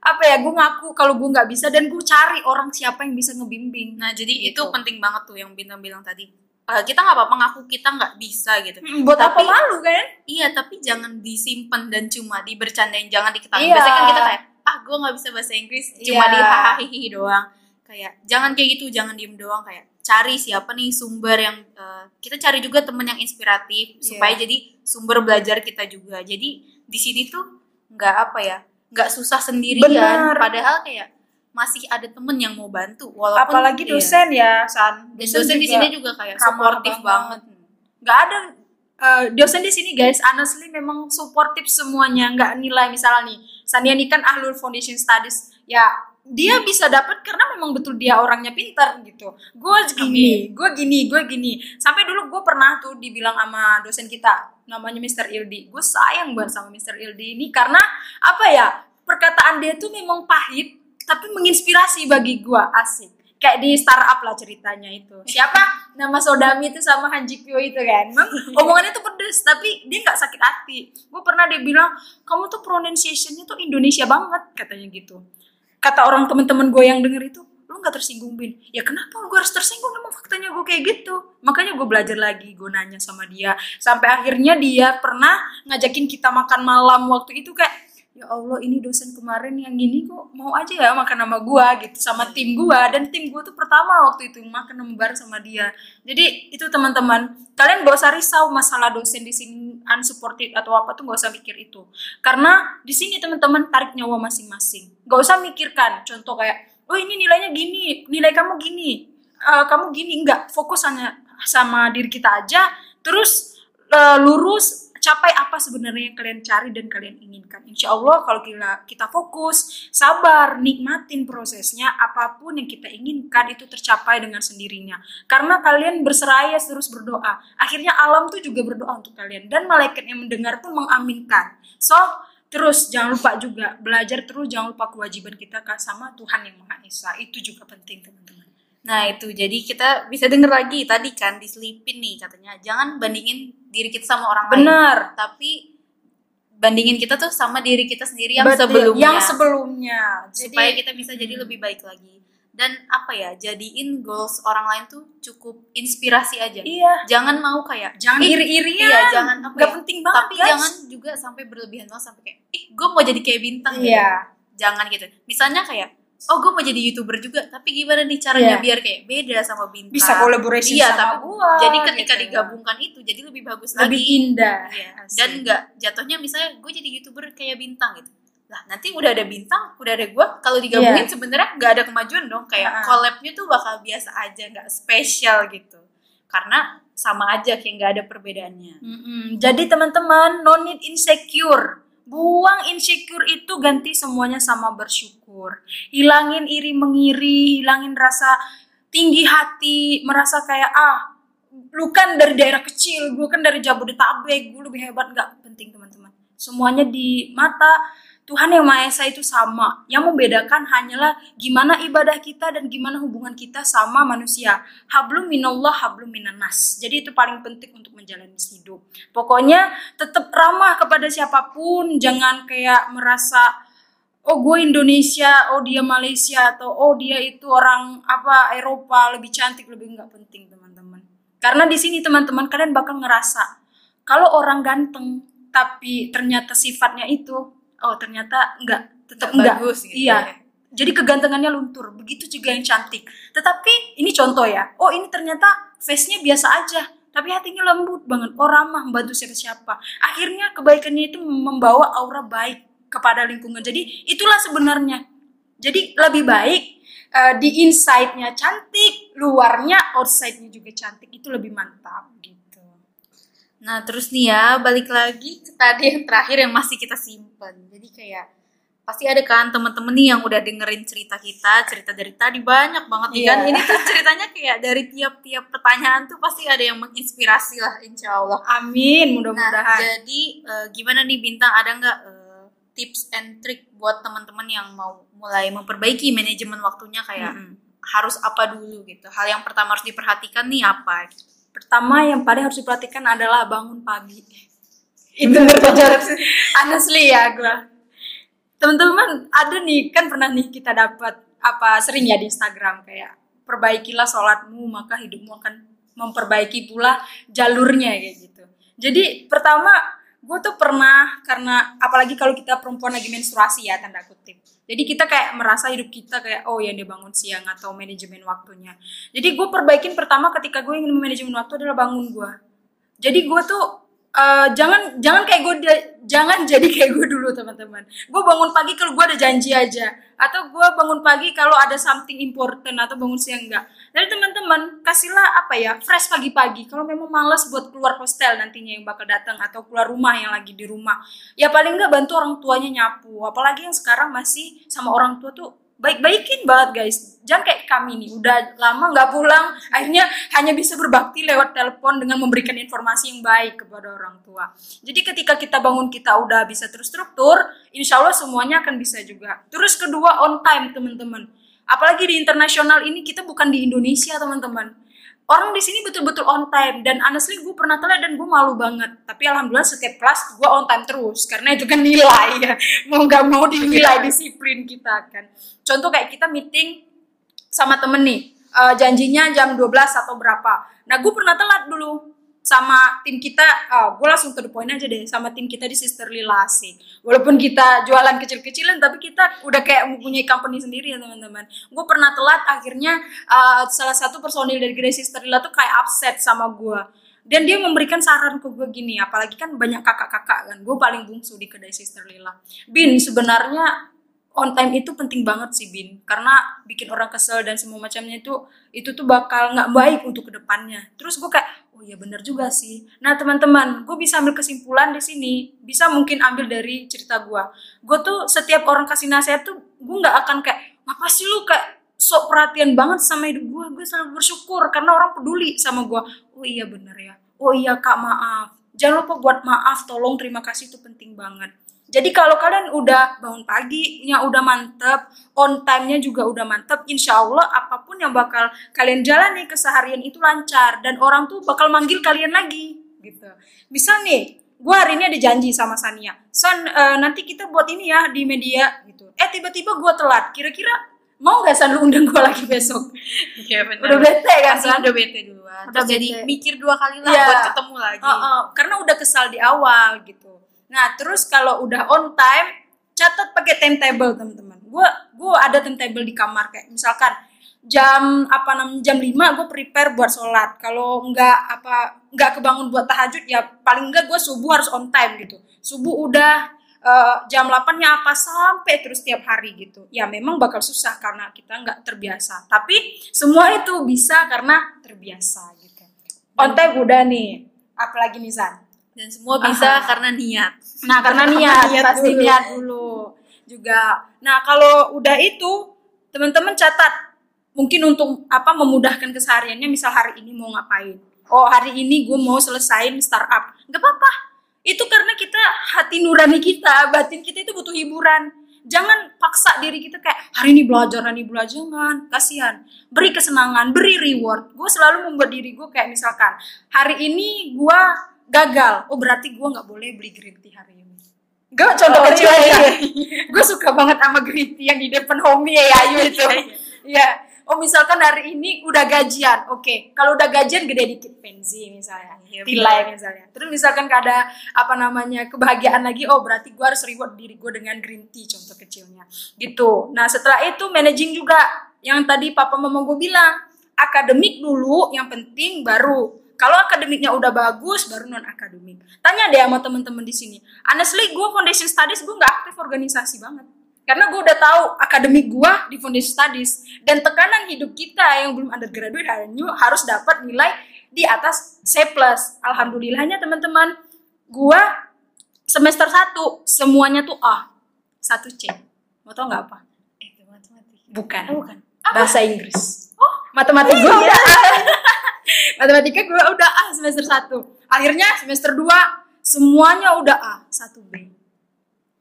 apa ya gue ngaku kalau gue nggak bisa dan gue cari orang siapa yang bisa ngebimbing Nah, jadi Gitu. itu penting banget tuh yang Bintang bilang tadi. Eh, kita nggak apa-apa ngaku kita nggak bisa gitu. Mm, buat apa Tapi- malu kan Iya, tapi jangan disimpan dan cuma dibercandain, jangan diketahui. Iya. Biasanya kan kita kayak, ah gue nggak bisa bahasa Inggris, cuma Iya. di hahaha doang. Kayak jangan kayak gitu, jangan diem doang. Kayak cari siapa nih sumber yang eh, kita cari juga temen yang inspiratif Iya. supaya jadi sumber belajar kita juga. Jadi di sini tuh nggak apa ya, nggak susah sendirian. Benar. Padahal kayak masih ada temen yang mau bantu. Walaupun apalagi iya. dosen ya san Dan dosen di sini juga kayak supportif banget. nggak ada eh, dosen di sini guys honestly memang supportif semuanya nggak nilai misalnya nih Sania ini kan ahlul foundation studies. Ya dia bisa dapat karena memang betul dia orangnya pintar gitu. Gue gini gue gini gue gini. Sampai dulu gue pernah tuh dibilang sama dosen kita namanya Mr. Ildi. Gue sayang banget sama Mr. Ildi ini karena apa ya perkataan dia tuh memang pahit tapi menginspirasi bagi gue asik kayak di startup lah ceritanya itu. Siapa? Nama Sodami itu sama Hanji Pyo itu kan. Memang omongannya tuh pedes tapi dia nggak sakit hati. Gue pernah dia bilang kamu tuh pronunciationnya tuh Indonesia banget katanya gitu. Kata orang temen-temen gue yang denger itu lu nggak tersinggung bin? Ya kenapa? Gue harus tersinggung emang faktanya gue kayak gitu. Makanya gue belajar lagi gue nanya sama dia. Sampai akhirnya dia pernah ngajakin kita makan malam waktu itu kayak ya Allah ini dosen kemarin yang gini kok mau aja ya makan sama gua gitu sama tim gua. Dan tim gua tuh pertama waktu itu makan sama bareng sama dia. Jadi itu teman-teman kalian gak usah risau masalah dosen di sini unsupported atau apa tuh gak usah mikir itu. Karena di sini teman-teman tarik nyawa masing-masing. Gak usah mikirkan contoh kayak oh ini nilainya gini nilai kamu gini eh, kamu gini. Enggak fokus hanya sama diri kita aja. Terus eh, lurus capai apa sebenarnya yang kalian cari dan kalian inginkan. Insya Allah kalau kita, kita fokus, sabar, nikmatin prosesnya, apa pun yang kita inginkan itu tercapai dengan sendirinya. Karena kalian berseraya terus berdoa. Akhirnya alam tuh juga berdoa untuk kalian. Dan malaikat yang mendengar pun mengaminkan. So, terus jangan lupa juga belajar terus, jangan lupa kewajiban kita sama Tuhan yang Maha Esa. Itu juga penting teman-teman. Nah itu jadi kita bisa denger lagi tadi kan diselipin nih katanya jangan bandingin diri kita sama orang lain Benar. tapi bandingin kita tuh sama diri kita sendiri yang Betul. sebelumnya Yang sebelumnya. Jadi, supaya kita bisa jadi Hmm. lebih baik lagi dan apa ya jadiin goals orang lain tuh cukup inspirasi aja iya. jangan mau kayak Jangan ih, iri-irian. iya jangan apa Gak ya, penting banget tapi guys. jangan juga sampai berlebihan banget sampai kayak ih gue mau jadi kayak bintang gitu. Iya. jangan gitu misalnya kayak oh gue mau jadi youtuber juga tapi gimana nih caranya Iya. biar kayak beda sama bintang Bisa kolaborasi iya sama tapi gua. jadi ketika gitu. digabungkan itu jadi lebih bagus lebih lagi indah. Iya. Dan nggak jatuhnya misalnya gue jadi youtuber kayak bintang gitu lah nanti udah ada bintang udah ada gue kalau digabungin sebenarnya nggak ada kemajuan dong kayak Iya. collabnya tuh bakal biasa aja nggak spesial gitu karena sama aja kayak nggak ada perbedaannya Mm-mm. Jadi teman-teman, no need insecure. buang insecure itu ganti semuanya sama bersyukur hilangin iri mengiri hilangin rasa tinggi hati merasa kayak ah lu kan dari daerah kecil gue kan dari Jabodetabek gue lebih hebat nggak penting teman-teman semuanya di mata Tuhan yang Maha Esa itu sama. Yang membedakan hanyalah gimana ibadah kita dan gimana hubungan kita sama manusia. Hablum minallah, hablum minanas. Jadi itu paling penting untuk menjalani hidup. Pokoknya tetap ramah kepada siapa pun. Jangan kayak merasa oh gue Indonesia, oh dia Malaysia atau oh dia itu orang apa Eropa lebih cantik lebih nggak penting teman-teman. Karena di sini teman-teman kalian bakal ngerasa kalau orang ganteng tapi ternyata sifatnya itu oh ternyata enggak tetap enggak bagus gitu iya. ya. jadi kegantengannya luntur begitu juga yang cantik. Tetapi ini contoh ya oh ini ternyata face-nya biasa aja tapi hatinya lembut banget. Oh ramah membantu siapa-siapa. Akhirnya kebaikannya itu membawa aura baik kepada lingkungan jadi itulah sebenarnya jadi lebih baik eh, di inside-nya cantik luarnya outside-nya juga cantik itu lebih mantap gitu Nah, terus nih ya, balik lagi ke tadi yang terakhir yang masih kita simpan. Jadi kayak pasti ada kan temen-temen nih yang udah dengerin cerita kita, cerita dari tadi banyak banget nih kan. Iya. Ini tuh ceritanya kayak dari tiap-tiap pertanyaan tuh pasti ada yang menginspirasi lah, insya Allah. amin Nah, mudah-mudahan jadi eh, gimana nih Bintang, ada nggak eh, tips and trick buat teman-teman yang mau mulai memperbaiki manajemen waktunya kayak Mm-mm. harus apa dulu gitu? Hal yang pertama harus diperhatikan nih apa? Gitu. Pertama yang paling harus diperhatikan adalah bangun pagi. Itu terpajar honestly ya gue. Teman-teman ada nih kan pernah nih kita dapat apa sering ya di Instagram kayak perbaikilah sholatmu maka hidupmu akan memperbaiki pula jalurnya kayak gitu. Jadi pertama gue tuh pernah karena apalagi kalau kita perempuan lagi menstruasi ya tanda kutip. Jadi kita kayak merasa hidup kita kayak oh ya dia bangun siang atau manajemen waktunya. Jadi gue perbaikin pertama ketika gue ingin manajemen waktu adalah bangun gue. Jadi gue tuh eh, jangan jangan kayak gue jangan jadi kayak gue dulu teman-teman. Gue bangun pagi kalau gue ada janji aja atau gue bangun pagi kalau ada something important atau bangun siang enggak. Jadi teman-teman kasihlah apa ya fresh pagi-pagi. Kalau memang males buat keluar hostel nantinya yang bakal datang atau keluar rumah yang lagi di rumah, ya paling enggak bantu orang tuanya nyapu. Apalagi yang sekarang masih sama orang tua tuh baik-baikin banget guys. Jangan kayak kami nih, udah lama nggak pulang, akhirnya hanya bisa berbakti lewat telepon dengan memberikan informasi yang baik kepada orang tua. Jadi ketika kita bangun kita udah bisa terstruktur, insya Allah semuanya akan bisa juga. Terus kedua on time teman-teman. Apalagi di internasional ini kita bukan di Indonesia teman-teman. Orang di sini betul-betul on time dan honestly gue pernah telat dan gue malu banget. Tapi alhamdulillah setiap kelas gue on time terus karena itu kan nilai ya. Mau nggak mau dinilai disiplin kita kan. Contoh kayak kita meeting sama temen nih, eh, janjinya jam 12 atau berapa. Nah gue pernah telat dulu sama tim kita, gue langsung to the point aja deh sama tim kita di Sisterly Lasi. Walaupun kita jualan kecil-kecilan, tapi kita udah kayak mempunyai company sendiri ya teman-teman. Gue pernah telat, akhirnya eh, salah satu personil dari Gerai Sisterly tuh kayak upset sama gue. Dan dia memberikan saran ke gue gini, apalagi kan banyak kakak-kakak kan, gue paling bungsu di kedai Sister Lila. Bin, sebenarnya on time itu penting banget sih Bin. Karena bikin orang kesel dan semua macamnya itu itu tuh bakal nggak baik untuk ke depannya. Terus gue kayak oh iya bener juga sih. Nah teman-teman gue bisa ambil kesimpulan di sini. Bisa mungkin ambil dari cerita gue gue tuh setiap orang kasih nasihat tuh gue nggak akan kayak apa sih lu kayak sok perhatian banget sama hidup gue gue selalu bersyukur karena orang peduli sama gue oh iya bener ya. Oh iya kak maaf. Jangan lupa buat maaf tolong terima kasih itu penting banget jadi kalau kalian udah bangun pagi, nya udah mantep, on time-nya juga udah mantep, insya Allah apa pun yang bakal kalian jalani keseharian itu lancar dan orang tuh bakal manggil kalian lagi, gitu. Misal nih, gue hari ini ada janji sama Sania, San eh, nanti kita buat ini ya di media, gitu. Eh tiba-tiba gue telat, kira-kira mau gak San lu undang gue lagi besok? Iya benar. Udah bete kan Pasti San? udah bete duluan. Udah Terus jadi mikir dua kali lah Iya. buat ketemu lagi. Oh, oh, karena udah kesal di awal gitu. Nah, terus kalau udah on time, catat pakai timetable teman-teman. Gue gue ada timetable di kamar kayak misalkan jam apa nam jam 5 gue prepare buat sholat. Kalau nggak apa nggak kebangun buat tahajud ya paling nggak gue subuh harus on time gitu. Subuh udah eh, jam 8-nya apa sampai terus tiap hari gitu. Ya memang bakal susah karena kita nggak terbiasa. Tapi semua itu bisa karena terbiasa gitu. On time udah nih. Apalagi nih San? Dan semua bisa Aha. karena niat Nah, karena niat, Niat pasti dulu. niat dulu juga. Nah, kalau udah itu, teman-teman catat mungkin untuk apa memudahkan kesehariannya misal hari ini mau ngapain. Oh, hari ini gue mau selesain startup. Gak apa-apa. Itu karena kita hati nurani kita, batin kita itu butuh hiburan. Jangan paksa diri kita kayak hari ini belajar, hari ini belajar, jangan. Kasihan. Beri kesenangan, beri reward. Gue selalu membuat diri gue kayak misalkan hari ini gue gagal. Oh berarti gue nggak boleh beli green tea hari ini. Gak contoh Oh, kecil iya, aja. gue suka banget sama green tea yang di depan homie ya Ayu itu. Iya, iya. Iya. Oh misalkan hari ini udah gajian, oke. Kalau udah gajian gede dikit pensi misalnya, Iya, tilai misalnya. Terus misalkan ada apa namanya kebahagiaan lagi, oh berarti gue harus reward diri gue dengan green tea contoh kecilnya, gitu. Nah setelah itu managing juga yang tadi papa mama gue bilang, akademik dulu, yang penting baru. Kalau akademiknya udah bagus, baru non akademik. Tanya deh sama temen-temen di sini. Honestly, gue foundation studies gue nggak aktif organisasi banget karena gue udah tahu akademik gue di foundation studies dan tekanan hidup kita yang belum undergraduate harus dapat nilai di atas C+. Alhamdulillahnya teman-teman, gue semester 1 semuanya tuh A, satu C. Mau tau nggak apa? eh matematika Bukan. Oh, bukan Bahasa Inggris. Oh, matematika gue udah A. Matematika gue udah A semester 1. Akhirnya semester 2 semuanya udah A, satu B.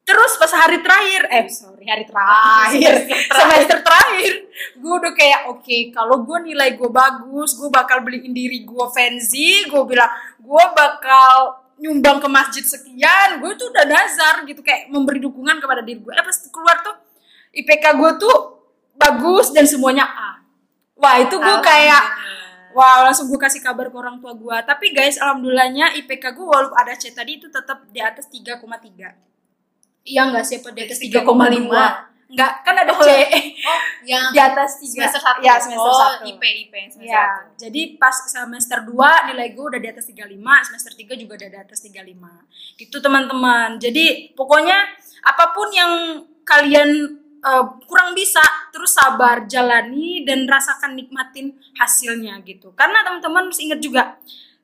Terus pas hari terakhir, eh sorry hari terakhir, semester terakhir, gue udah kayak oke kalau gue nilai gue bagus, gue bakal beliin diri gue fancy, gue bilang gue bakal nyumbang ke masjid sekian, gue tuh udah nazar gitu kayak memberi dukungan kepada diri gue. Eh pas keluar tuh IPK gue tuh bagus dan semuanya A. Wah itu gue kayak Wow, langsung gue kasih kabar ke orang tua gue. Tapi guys, alhamdulillahnya IPK gue walaupun ada C tadi itu tetap di atas 3,3. Iya nggak sih? Di atas 3,5? 3,5? Enggak, kan ada Oh, C. oh yang di atas 3. semester satu Ya, semester oh, 1. IP IP yang semester Ya, satu jadi pas semester 2 nilai gue udah di atas 35, semester 3 juga udah di atas 35. Gitu teman-teman. Jadi pokoknya apa pun yang kalian eh, kurang bisa, terus sabar, jalani dan rasakan nikmatin hasilnya gitu. Karena teman-teman harus ingat juga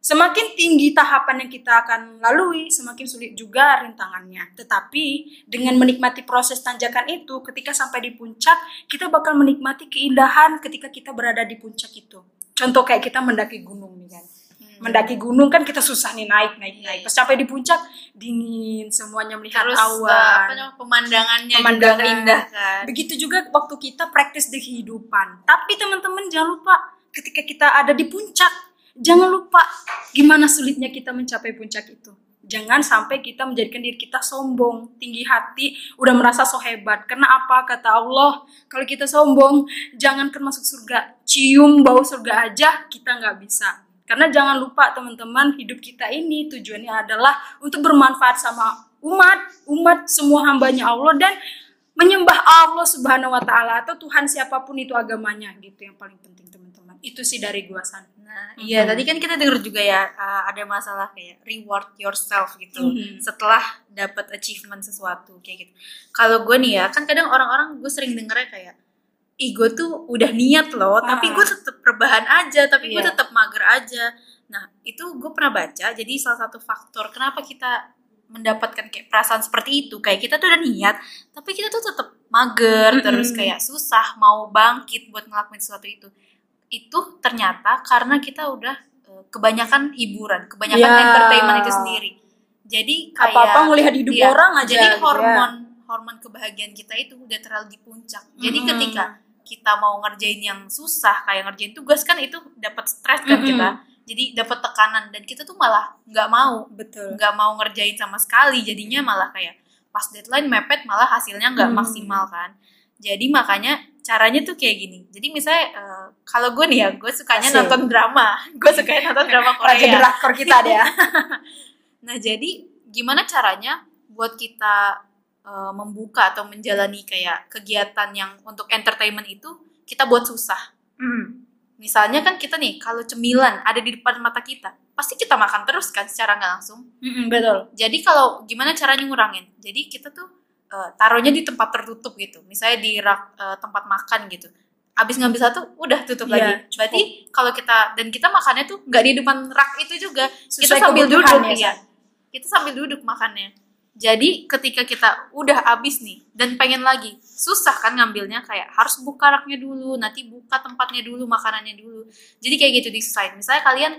Semakin tinggi tahapan yang kita akan lalui, semakin sulit juga rintangannya. Tetapi dengan menikmati proses tanjakan itu, ketika sampai di puncak, kita bakal menikmati keindahan ketika kita berada di puncak itu. Contoh kayak kita mendaki gunung nih kan. Mendaki gunung kan kita susah nih naik, naik, naik. Pas sampai di puncak, dingin, semuanya melihat terus awan. eh, apa pemandangannya juga Pemandangan. indah kan Begitu juga waktu kita praktis di kehidupan. Tapi teman-teman jangan lupa ketika kita ada di puncak, jangan lupa gimana sulitnya kita mencapai puncak itu. Jangan sampai kita menjadikan diri kita sombong, tinggi hati, udah merasa so hebat. Karena apa? Kata Allah, kalau kita sombong, jangankan masuk surga, cium bau surga aja kita nggak bisa. Karena jangan lupa teman-teman, hidup kita ini tujuannya adalah untuk bermanfaat sama umat, umat semua hambanya Allah dan menyembah Allah Subhanahu wa taala atau Tuhan siapa pun itu agamanya gitu yang paling penting teman-teman. Itu sih dari gua San. Nah, iya Mhm. tadi kan kita dengar juga ya uh, ada masalah kayak reward yourself gitu Mhm. setelah dapat achievement sesuatu kayak gitu. Kalau gue nih ya, kan kadang orang-orang gue sering dengernya kayak ih gue tuh udah niat loh, tapi gue tetap rebahan aja, tapi gue Iya. tetap mager aja. Nah, itu gue pernah baca jadi salah satu faktor kenapa kita mendapatkan kayak perasaan seperti itu kayak kita tuh udah niat tapi kita tuh tetap mager Mm-mm. terus kayak susah mau bangkit buat ngelakuin sesuatu itu itu ternyata karena kita udah eh, kebanyakan hiburan, kebanyakan Ya. entertainment itu sendiri. Jadi kayak Apa-apa ngelihat hidup iya, orang aja. Jadi gitu ya. hormon hormon kebahagiaan kita itu udah terlalu di puncak. Jadi Mm-mm. ketika kita mau ngerjain yang susah kayak ngerjain tugas kan itu dapat stres kan Mm-mm. kita. Jadi dapat tekanan dan kita tuh malah nggak mau betul. nggak mau ngerjain sama sekali jadinya malah kayak pas deadline mepet malah hasilnya nggak Hmm. maksimal kan jadi makanya caranya tuh kayak gini jadi misalnya eh, kalau gue nih ya gue sukanya Asik. nonton drama gue sukanya nonton drama Korea drakor kita dia. nah jadi gimana caranya buat kita eh, membuka atau menjalani kayak kegiatan yang untuk entertainment itu kita buat susah Hmm. misalnya kan kita nih kalau cemilan ada di depan mata kita pasti kita makan terus kan secara nggak langsung Mm-mm, betul. jadi kalau gimana caranya ngurangin? Jadi kita tuh eh, taruhnya di tempat tertutup gitu. Misalnya di rak eh, tempat makan gitu. Abis ngambil satu, udah tutup Iya, lagi. cukup. Berarti kalau kita dan kita makannya tuh nggak di depan rak itu juga. kita Sesuai sambil kebutuhan duduk ya, ya. San? kita sambil duduk makannya jadi ketika kita udah habis nih dan pengen lagi susah kan ngambilnya kayak harus buka raknya dulu nanti buka tempatnya dulu makanannya dulu. Jadi kayak gitu disusahin misalnya kalian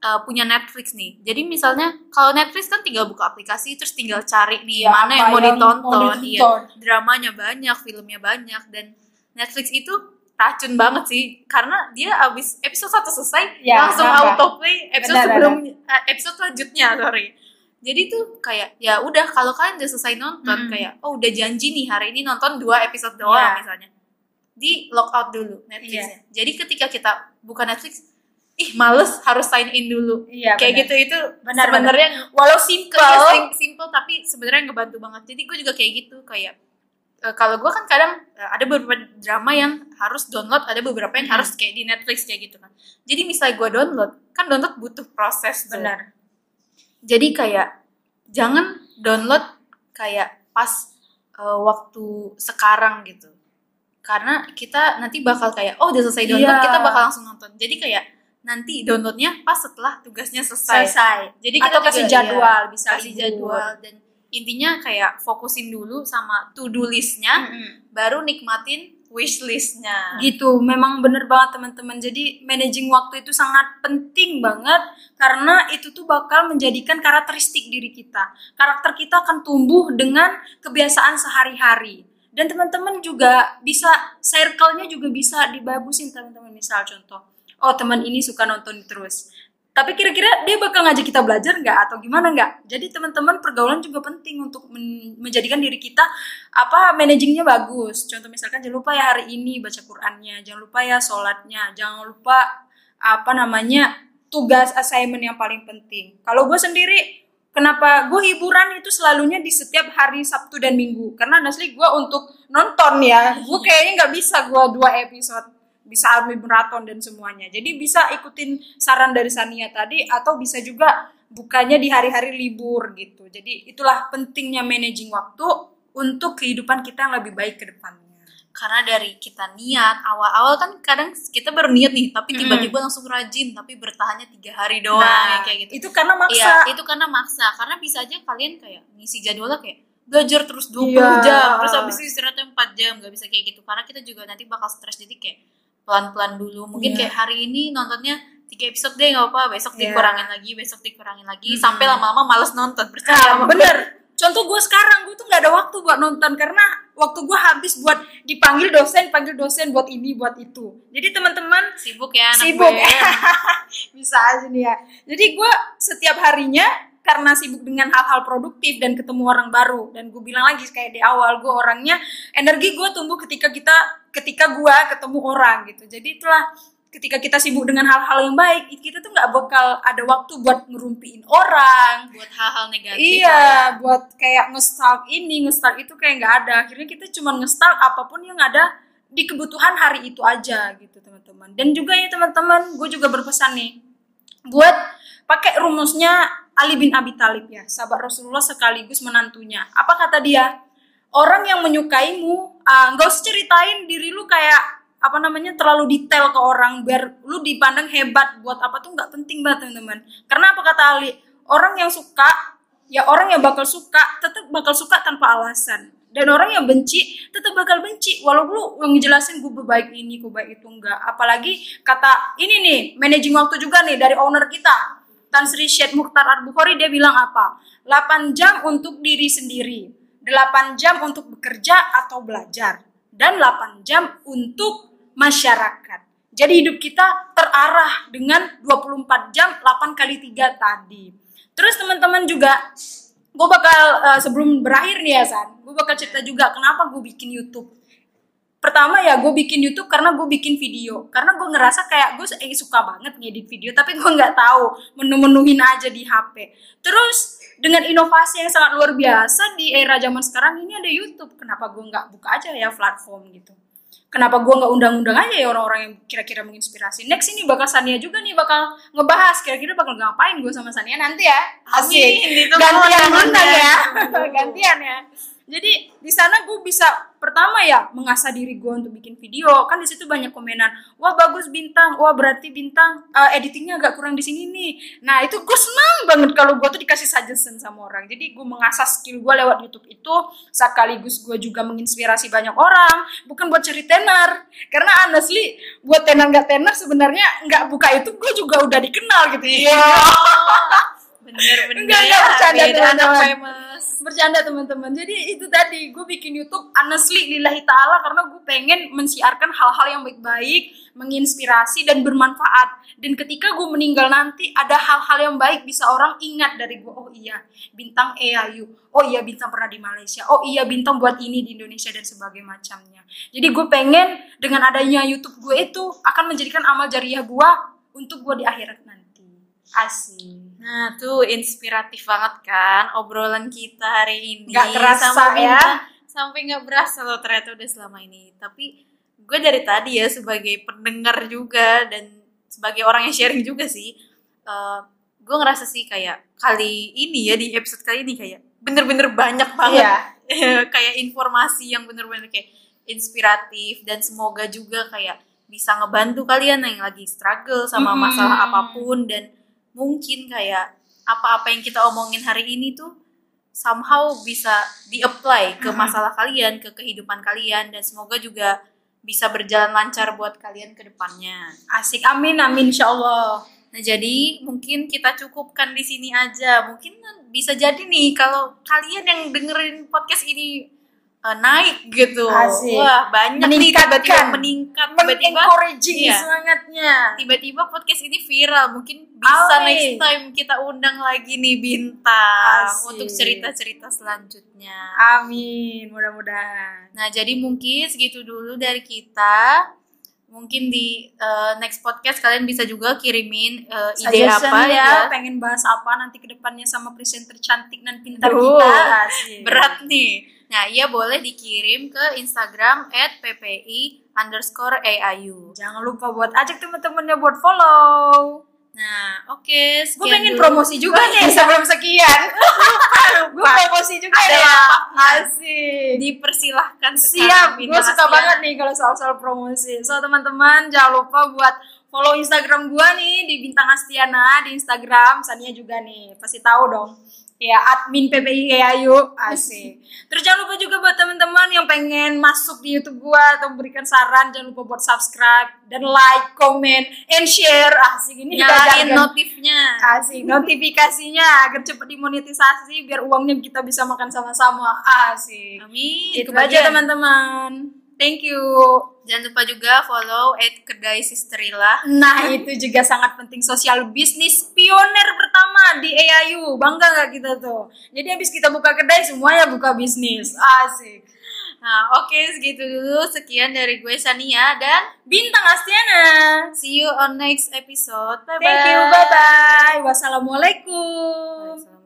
uh, punya Netflix nih. Jadi misalnya kalau Netflix kan tinggal buka aplikasi terus tinggal cari nih Ya, mana yang mau ditonton, mau Iya, ditonton. dramanya banyak filmnya banyak dan Netflix itu racun banget sih. Karena dia abis episode satu selesai Ya, langsung nambah. autoplay episode Benar, sebelum eh, episode selanjutnya sorry jadi tuh kayak ya udah kalau kalian udah selesai nonton Mm. kayak oh udah janji nih hari ini nonton dua episode doang Iya. misalnya di lock out dulu Netflixnya jadi ketika kita buka Netflix ih males harus sign in dulu Iya, kayak benar. gitu itu Benar, sebenarnya Walau simple, simple simple tapi sebenarnya ngebantu banget jadi gue juga kayak gitu kayak eh, kalau gue kan kadang eh, ada beberapa drama yang harus download ada beberapa yang Hmm. harus kayak di Netflix kayak gitu kan jadi misalnya gue download kan download butuh proses benar. Jadi kayak jangan download kayak pas eh, waktu sekarang gitu karena kita nanti bakal kayak oh udah selesai download Iya. kita bakal langsung nonton jadi kayak nanti downloadnya pas setelah tugasnya selesai, Selesai. jadi Atau kita kasih juga, jadwal, iya, bisa kasih libur. jadwal dan intinya kayak fokusin dulu sama to do listnya Mm-mm. baru nikmatin wish listnya gitu memang bener banget teman-teman. Jadi managing waktu itu sangat penting banget karena itu tuh bakal menjadikan karakteristik diri kita. Karakter kita akan tumbuh dengan kebiasaan sehari-hari. Dan teman-teman juga bisa circle-nya juga bisa dibagusin teman-teman. Misal contoh oh teman ini suka nonton terus tapi kira-kira dia bakal ngajak kita belajar nggak? Atau gimana nggak? Jadi teman-teman pergaulan juga penting untuk men- menjadikan diri kita apa managingnya bagus. Contoh misalkan jangan lupa ya hari ini baca Qurannya. Jangan lupa ya sholatnya. Jangan lupa apa namanya tugas assignment yang paling penting. Kalau gue sendiri kenapa gue hiburan itu selalunya di setiap hari Sabtu dan Minggu? Karena asli gue untuk nonton ya. Gue kayaknya nggak bisa gue dua episode bisa army marathon dan semuanya jadi bisa ikutin saran dari Sania tadi atau bisa juga bukanya di hari-hari libur gitu jadi itulah pentingnya managing waktu untuk kehidupan kita yang lebih baik ke depannya karena dari kita niat awal-awal kan kadang kita baru niat nih tapi tiba-tiba langsung rajin tapi bertahannya tiga hari doang Nah, kayak gitu itu karena maksa Iya, itu karena maksa. Karena bisa aja kalian kayak ngisi jadwalnya kayak belajar terus 20 Iya. jam, terus habis itu istirahatnya 4 jam, nggak bisa kayak gitu. Karena kita juga nanti bakal stres jadi kayak pelan-pelan dulu. Mungkin Iya. kayak hari ini nontonnya tiga episode deh nggak apa, besok Iya. dikurangin lagi, besok dikurangin lagi, Mm-mm. sampai lama-lama males nonton. Percaya Nah, bener. Contoh gue sekarang, gue tuh nggak ada waktu buat nonton karena waktu gue habis buat dipanggil dosen, panggil dosen buat ini, buat itu. Jadi teman-teman Sibuk ya anak sibuk gue. bisa aja nih ya. Jadi gue setiap harinya karena sibuk dengan hal-hal produktif dan ketemu orang baru dan gue bilang lagi kayak di awal gue orangnya energi gue tumbuh ketika kita ketika gue ketemu orang gitu. Jadi itulah ketika kita sibuk dengan hal-hal yang baik kita tuh nggak bakal ada waktu buat ngerumpiin orang Buat hal-hal negatif. iya ya. buat kayak nge-stalk ini nge-stalk itu kayak nggak ada akhirnya kita cuma nge-stalk apa pun yang ada di kebutuhan hari itu aja gitu teman-teman dan juga ya teman-teman gue juga berpesan nih buat pakai rumusnya Ali bin Abi Thalib ya sahabat Rasulullah sekaligus menantunya. Apa kata dia? Orang yang menyukaimu ah, nggak usah ceritain diri lu kayak apa namanya terlalu detail ke orang biar lu dipandang hebat buat apa tuh nggak penting banget teman-teman. Karena apa kata Ali? Orang yang suka ya orang yang bakal suka tetap bakal suka tanpa alasan. Dan orang yang benci tetap bakal benci. Walau lu ngejelasin gue baik ini gue baik itu enggak apalagi kata ini nih managing waktu juga nih dari owner kita Tan Sri Syed Mukhtar Ar-Bukhari dia bilang apa? 8 jam untuk diri sendiri 8 jam untuk bekerja atau belajar dan 8 jam untuk masyarakat. Jadi hidup kita terarah dengan 24 jam 8 kali 3 tadi. Terus teman-teman juga gue bakal eh, sebelum berakhir nih ya San gue bakal cerita juga kenapa gue bikin YouTube pertama ya gue bikin YouTube karena gue bikin video. Karena gue ngerasa kayak gue eh, suka banget ngedit video tapi gue nggak tahu menu-menuhin aja di HP terus dengan inovasi yang sangat luar biasa di era zaman sekarang ini ada YouTube. Kenapa gue nggak buka aja ya platform gitu? Kenapa gue nggak undang-undang aja ya orang-orang yang kira-kira menginspirasi? Next ini bakal Sania juga nih bakal ngebahas kira-kira bakal ngapain gue sama Sania. Nanti ya. Asik gantian undang ya. gantian ya. Jadi di sana gue bisa pertama ya mengasah diri gue untuk bikin video. Kan di situ banyak komenan. Wah bagus bintang. Wah berarti bintang uh, editingnya agak kurang di sini nih. Nah itu gue senang banget kalau gue tuh dikasih suggestion sama orang. Jadi gue mengasah skill gue lewat YouTube itu sekaligus gue juga menginspirasi banyak orang. Bukan buat cari tenar. Karena honestly buat tenar nggak tenar sebenarnya nggak buka itu gue juga udah dikenal gitu. Ya bener-bener. Enggak, enggak, bercanda, teman-teman. bercanda teman-teman. Jadi itu tadi gue bikin YouTube honestly lillahi ta'ala karena gue pengen mensiarkan hal-hal yang baik-baik menginspirasi dan bermanfaat. Dan ketika gue meninggal nanti ada hal-hal yang baik bisa orang ingat dari gue oh iya bintang EAU oh iya bintang pernah di Malaysia. Oh iya bintang buat ini di Indonesia dan sebagainya macamnya. Jadi gue pengen dengan adanya YouTube gue itu akan menjadikan amal jariah gue untuk gue di akhirat nanti. Asik Nah, tuh inspiratif banget kan obrolan kita hari ini. Nggak kerasa Sama ya. Bintang. Sampai nggak berasa loh ternyata udah selama ini. Tapi gue dari tadi ya sebagai pendengar juga dan sebagai orang yang sharing juga sih, eh, gue ngerasa sih kayak kali ini ya di episode kali ini kayak bener-bener banyak banget Iya. kayak informasi yang bener-bener kayak inspiratif dan semoga juga kayak bisa ngebantu kalian yang lagi struggle sama masalah apa pun dan mungkin kayak apa-apa yang kita omongin hari ini tuh somehow bisa di-apply ke masalah kalian, ke kehidupan kalian dan semoga juga bisa berjalan lancar buat kalian ke depannya. asik amin amin insya Allah Nah, jadi mungkin kita cukupkan di sini aja. Mungkin bisa jadi nih kalau kalian yang dengerin podcast ini eh, naik gitu. Asik. Wah, banyak nih tiba-tiba meningkat tiba-tiba mengencouraging iya. semangatnya tiba-tiba podcast ini viral. Mungkin bisa Amin. next time kita undang lagi nih bintang Asik. untuk cerita-cerita selanjutnya. amin mudah-mudahan Nah, jadi mungkin segitu dulu dari kita. Mungkin di eh, next podcast kalian bisa juga kirimin eh, ide Suggestion apa ya, ya. pengen bahas apa nanti ke depannya sama presenter cantik dan pintar Aduh, kita asik. berat nih. Nah, iya boleh dikirim ke Instagram at ppi underscore AIU. jangan lupa buat ajak teman-temannya buat follow Nah, oke. gue pengen promosi juga nih sebelum sekian gue promosi juga Ada ya asik Dipersilahkan Siap, gue suka banget nih kalau soal-soal promosi. So teman-teman jangan lupa buat follow Instagram gue nih di Bintang Astiana di Instagram. Sania juga nih, pasti tahu dong. Ya admin PPI Ayu asik. Terus jangan lupa juga buat teman-teman yang pengen masuk di YouTube gue atau memberikan saran jangan lupa buat subscribe dan like, comment, and share. Asik ini Nyalain notifnya. Asik, notifikasinya agar cepat dimonetisasi biar uangnya kita bisa makan sama-sama. Asik. Amin. Itu aja teman-teman. Thank you. Jangan lupa juga follow at kedai Sisterila. Nah itu juga sangat penting sosial bisnis pioner pertama di AIU. Bangga nggak kita tuh? Jadi habis kita buka kedai semuanya buka bisnis. Asik. Nah, oke segitu dulu. Sekian dari gue Sania dan Bintang Astiana. see you on next episode. Bye bye. Thank you. Bye bye. Wassalamualaikum. Assalamualaikum.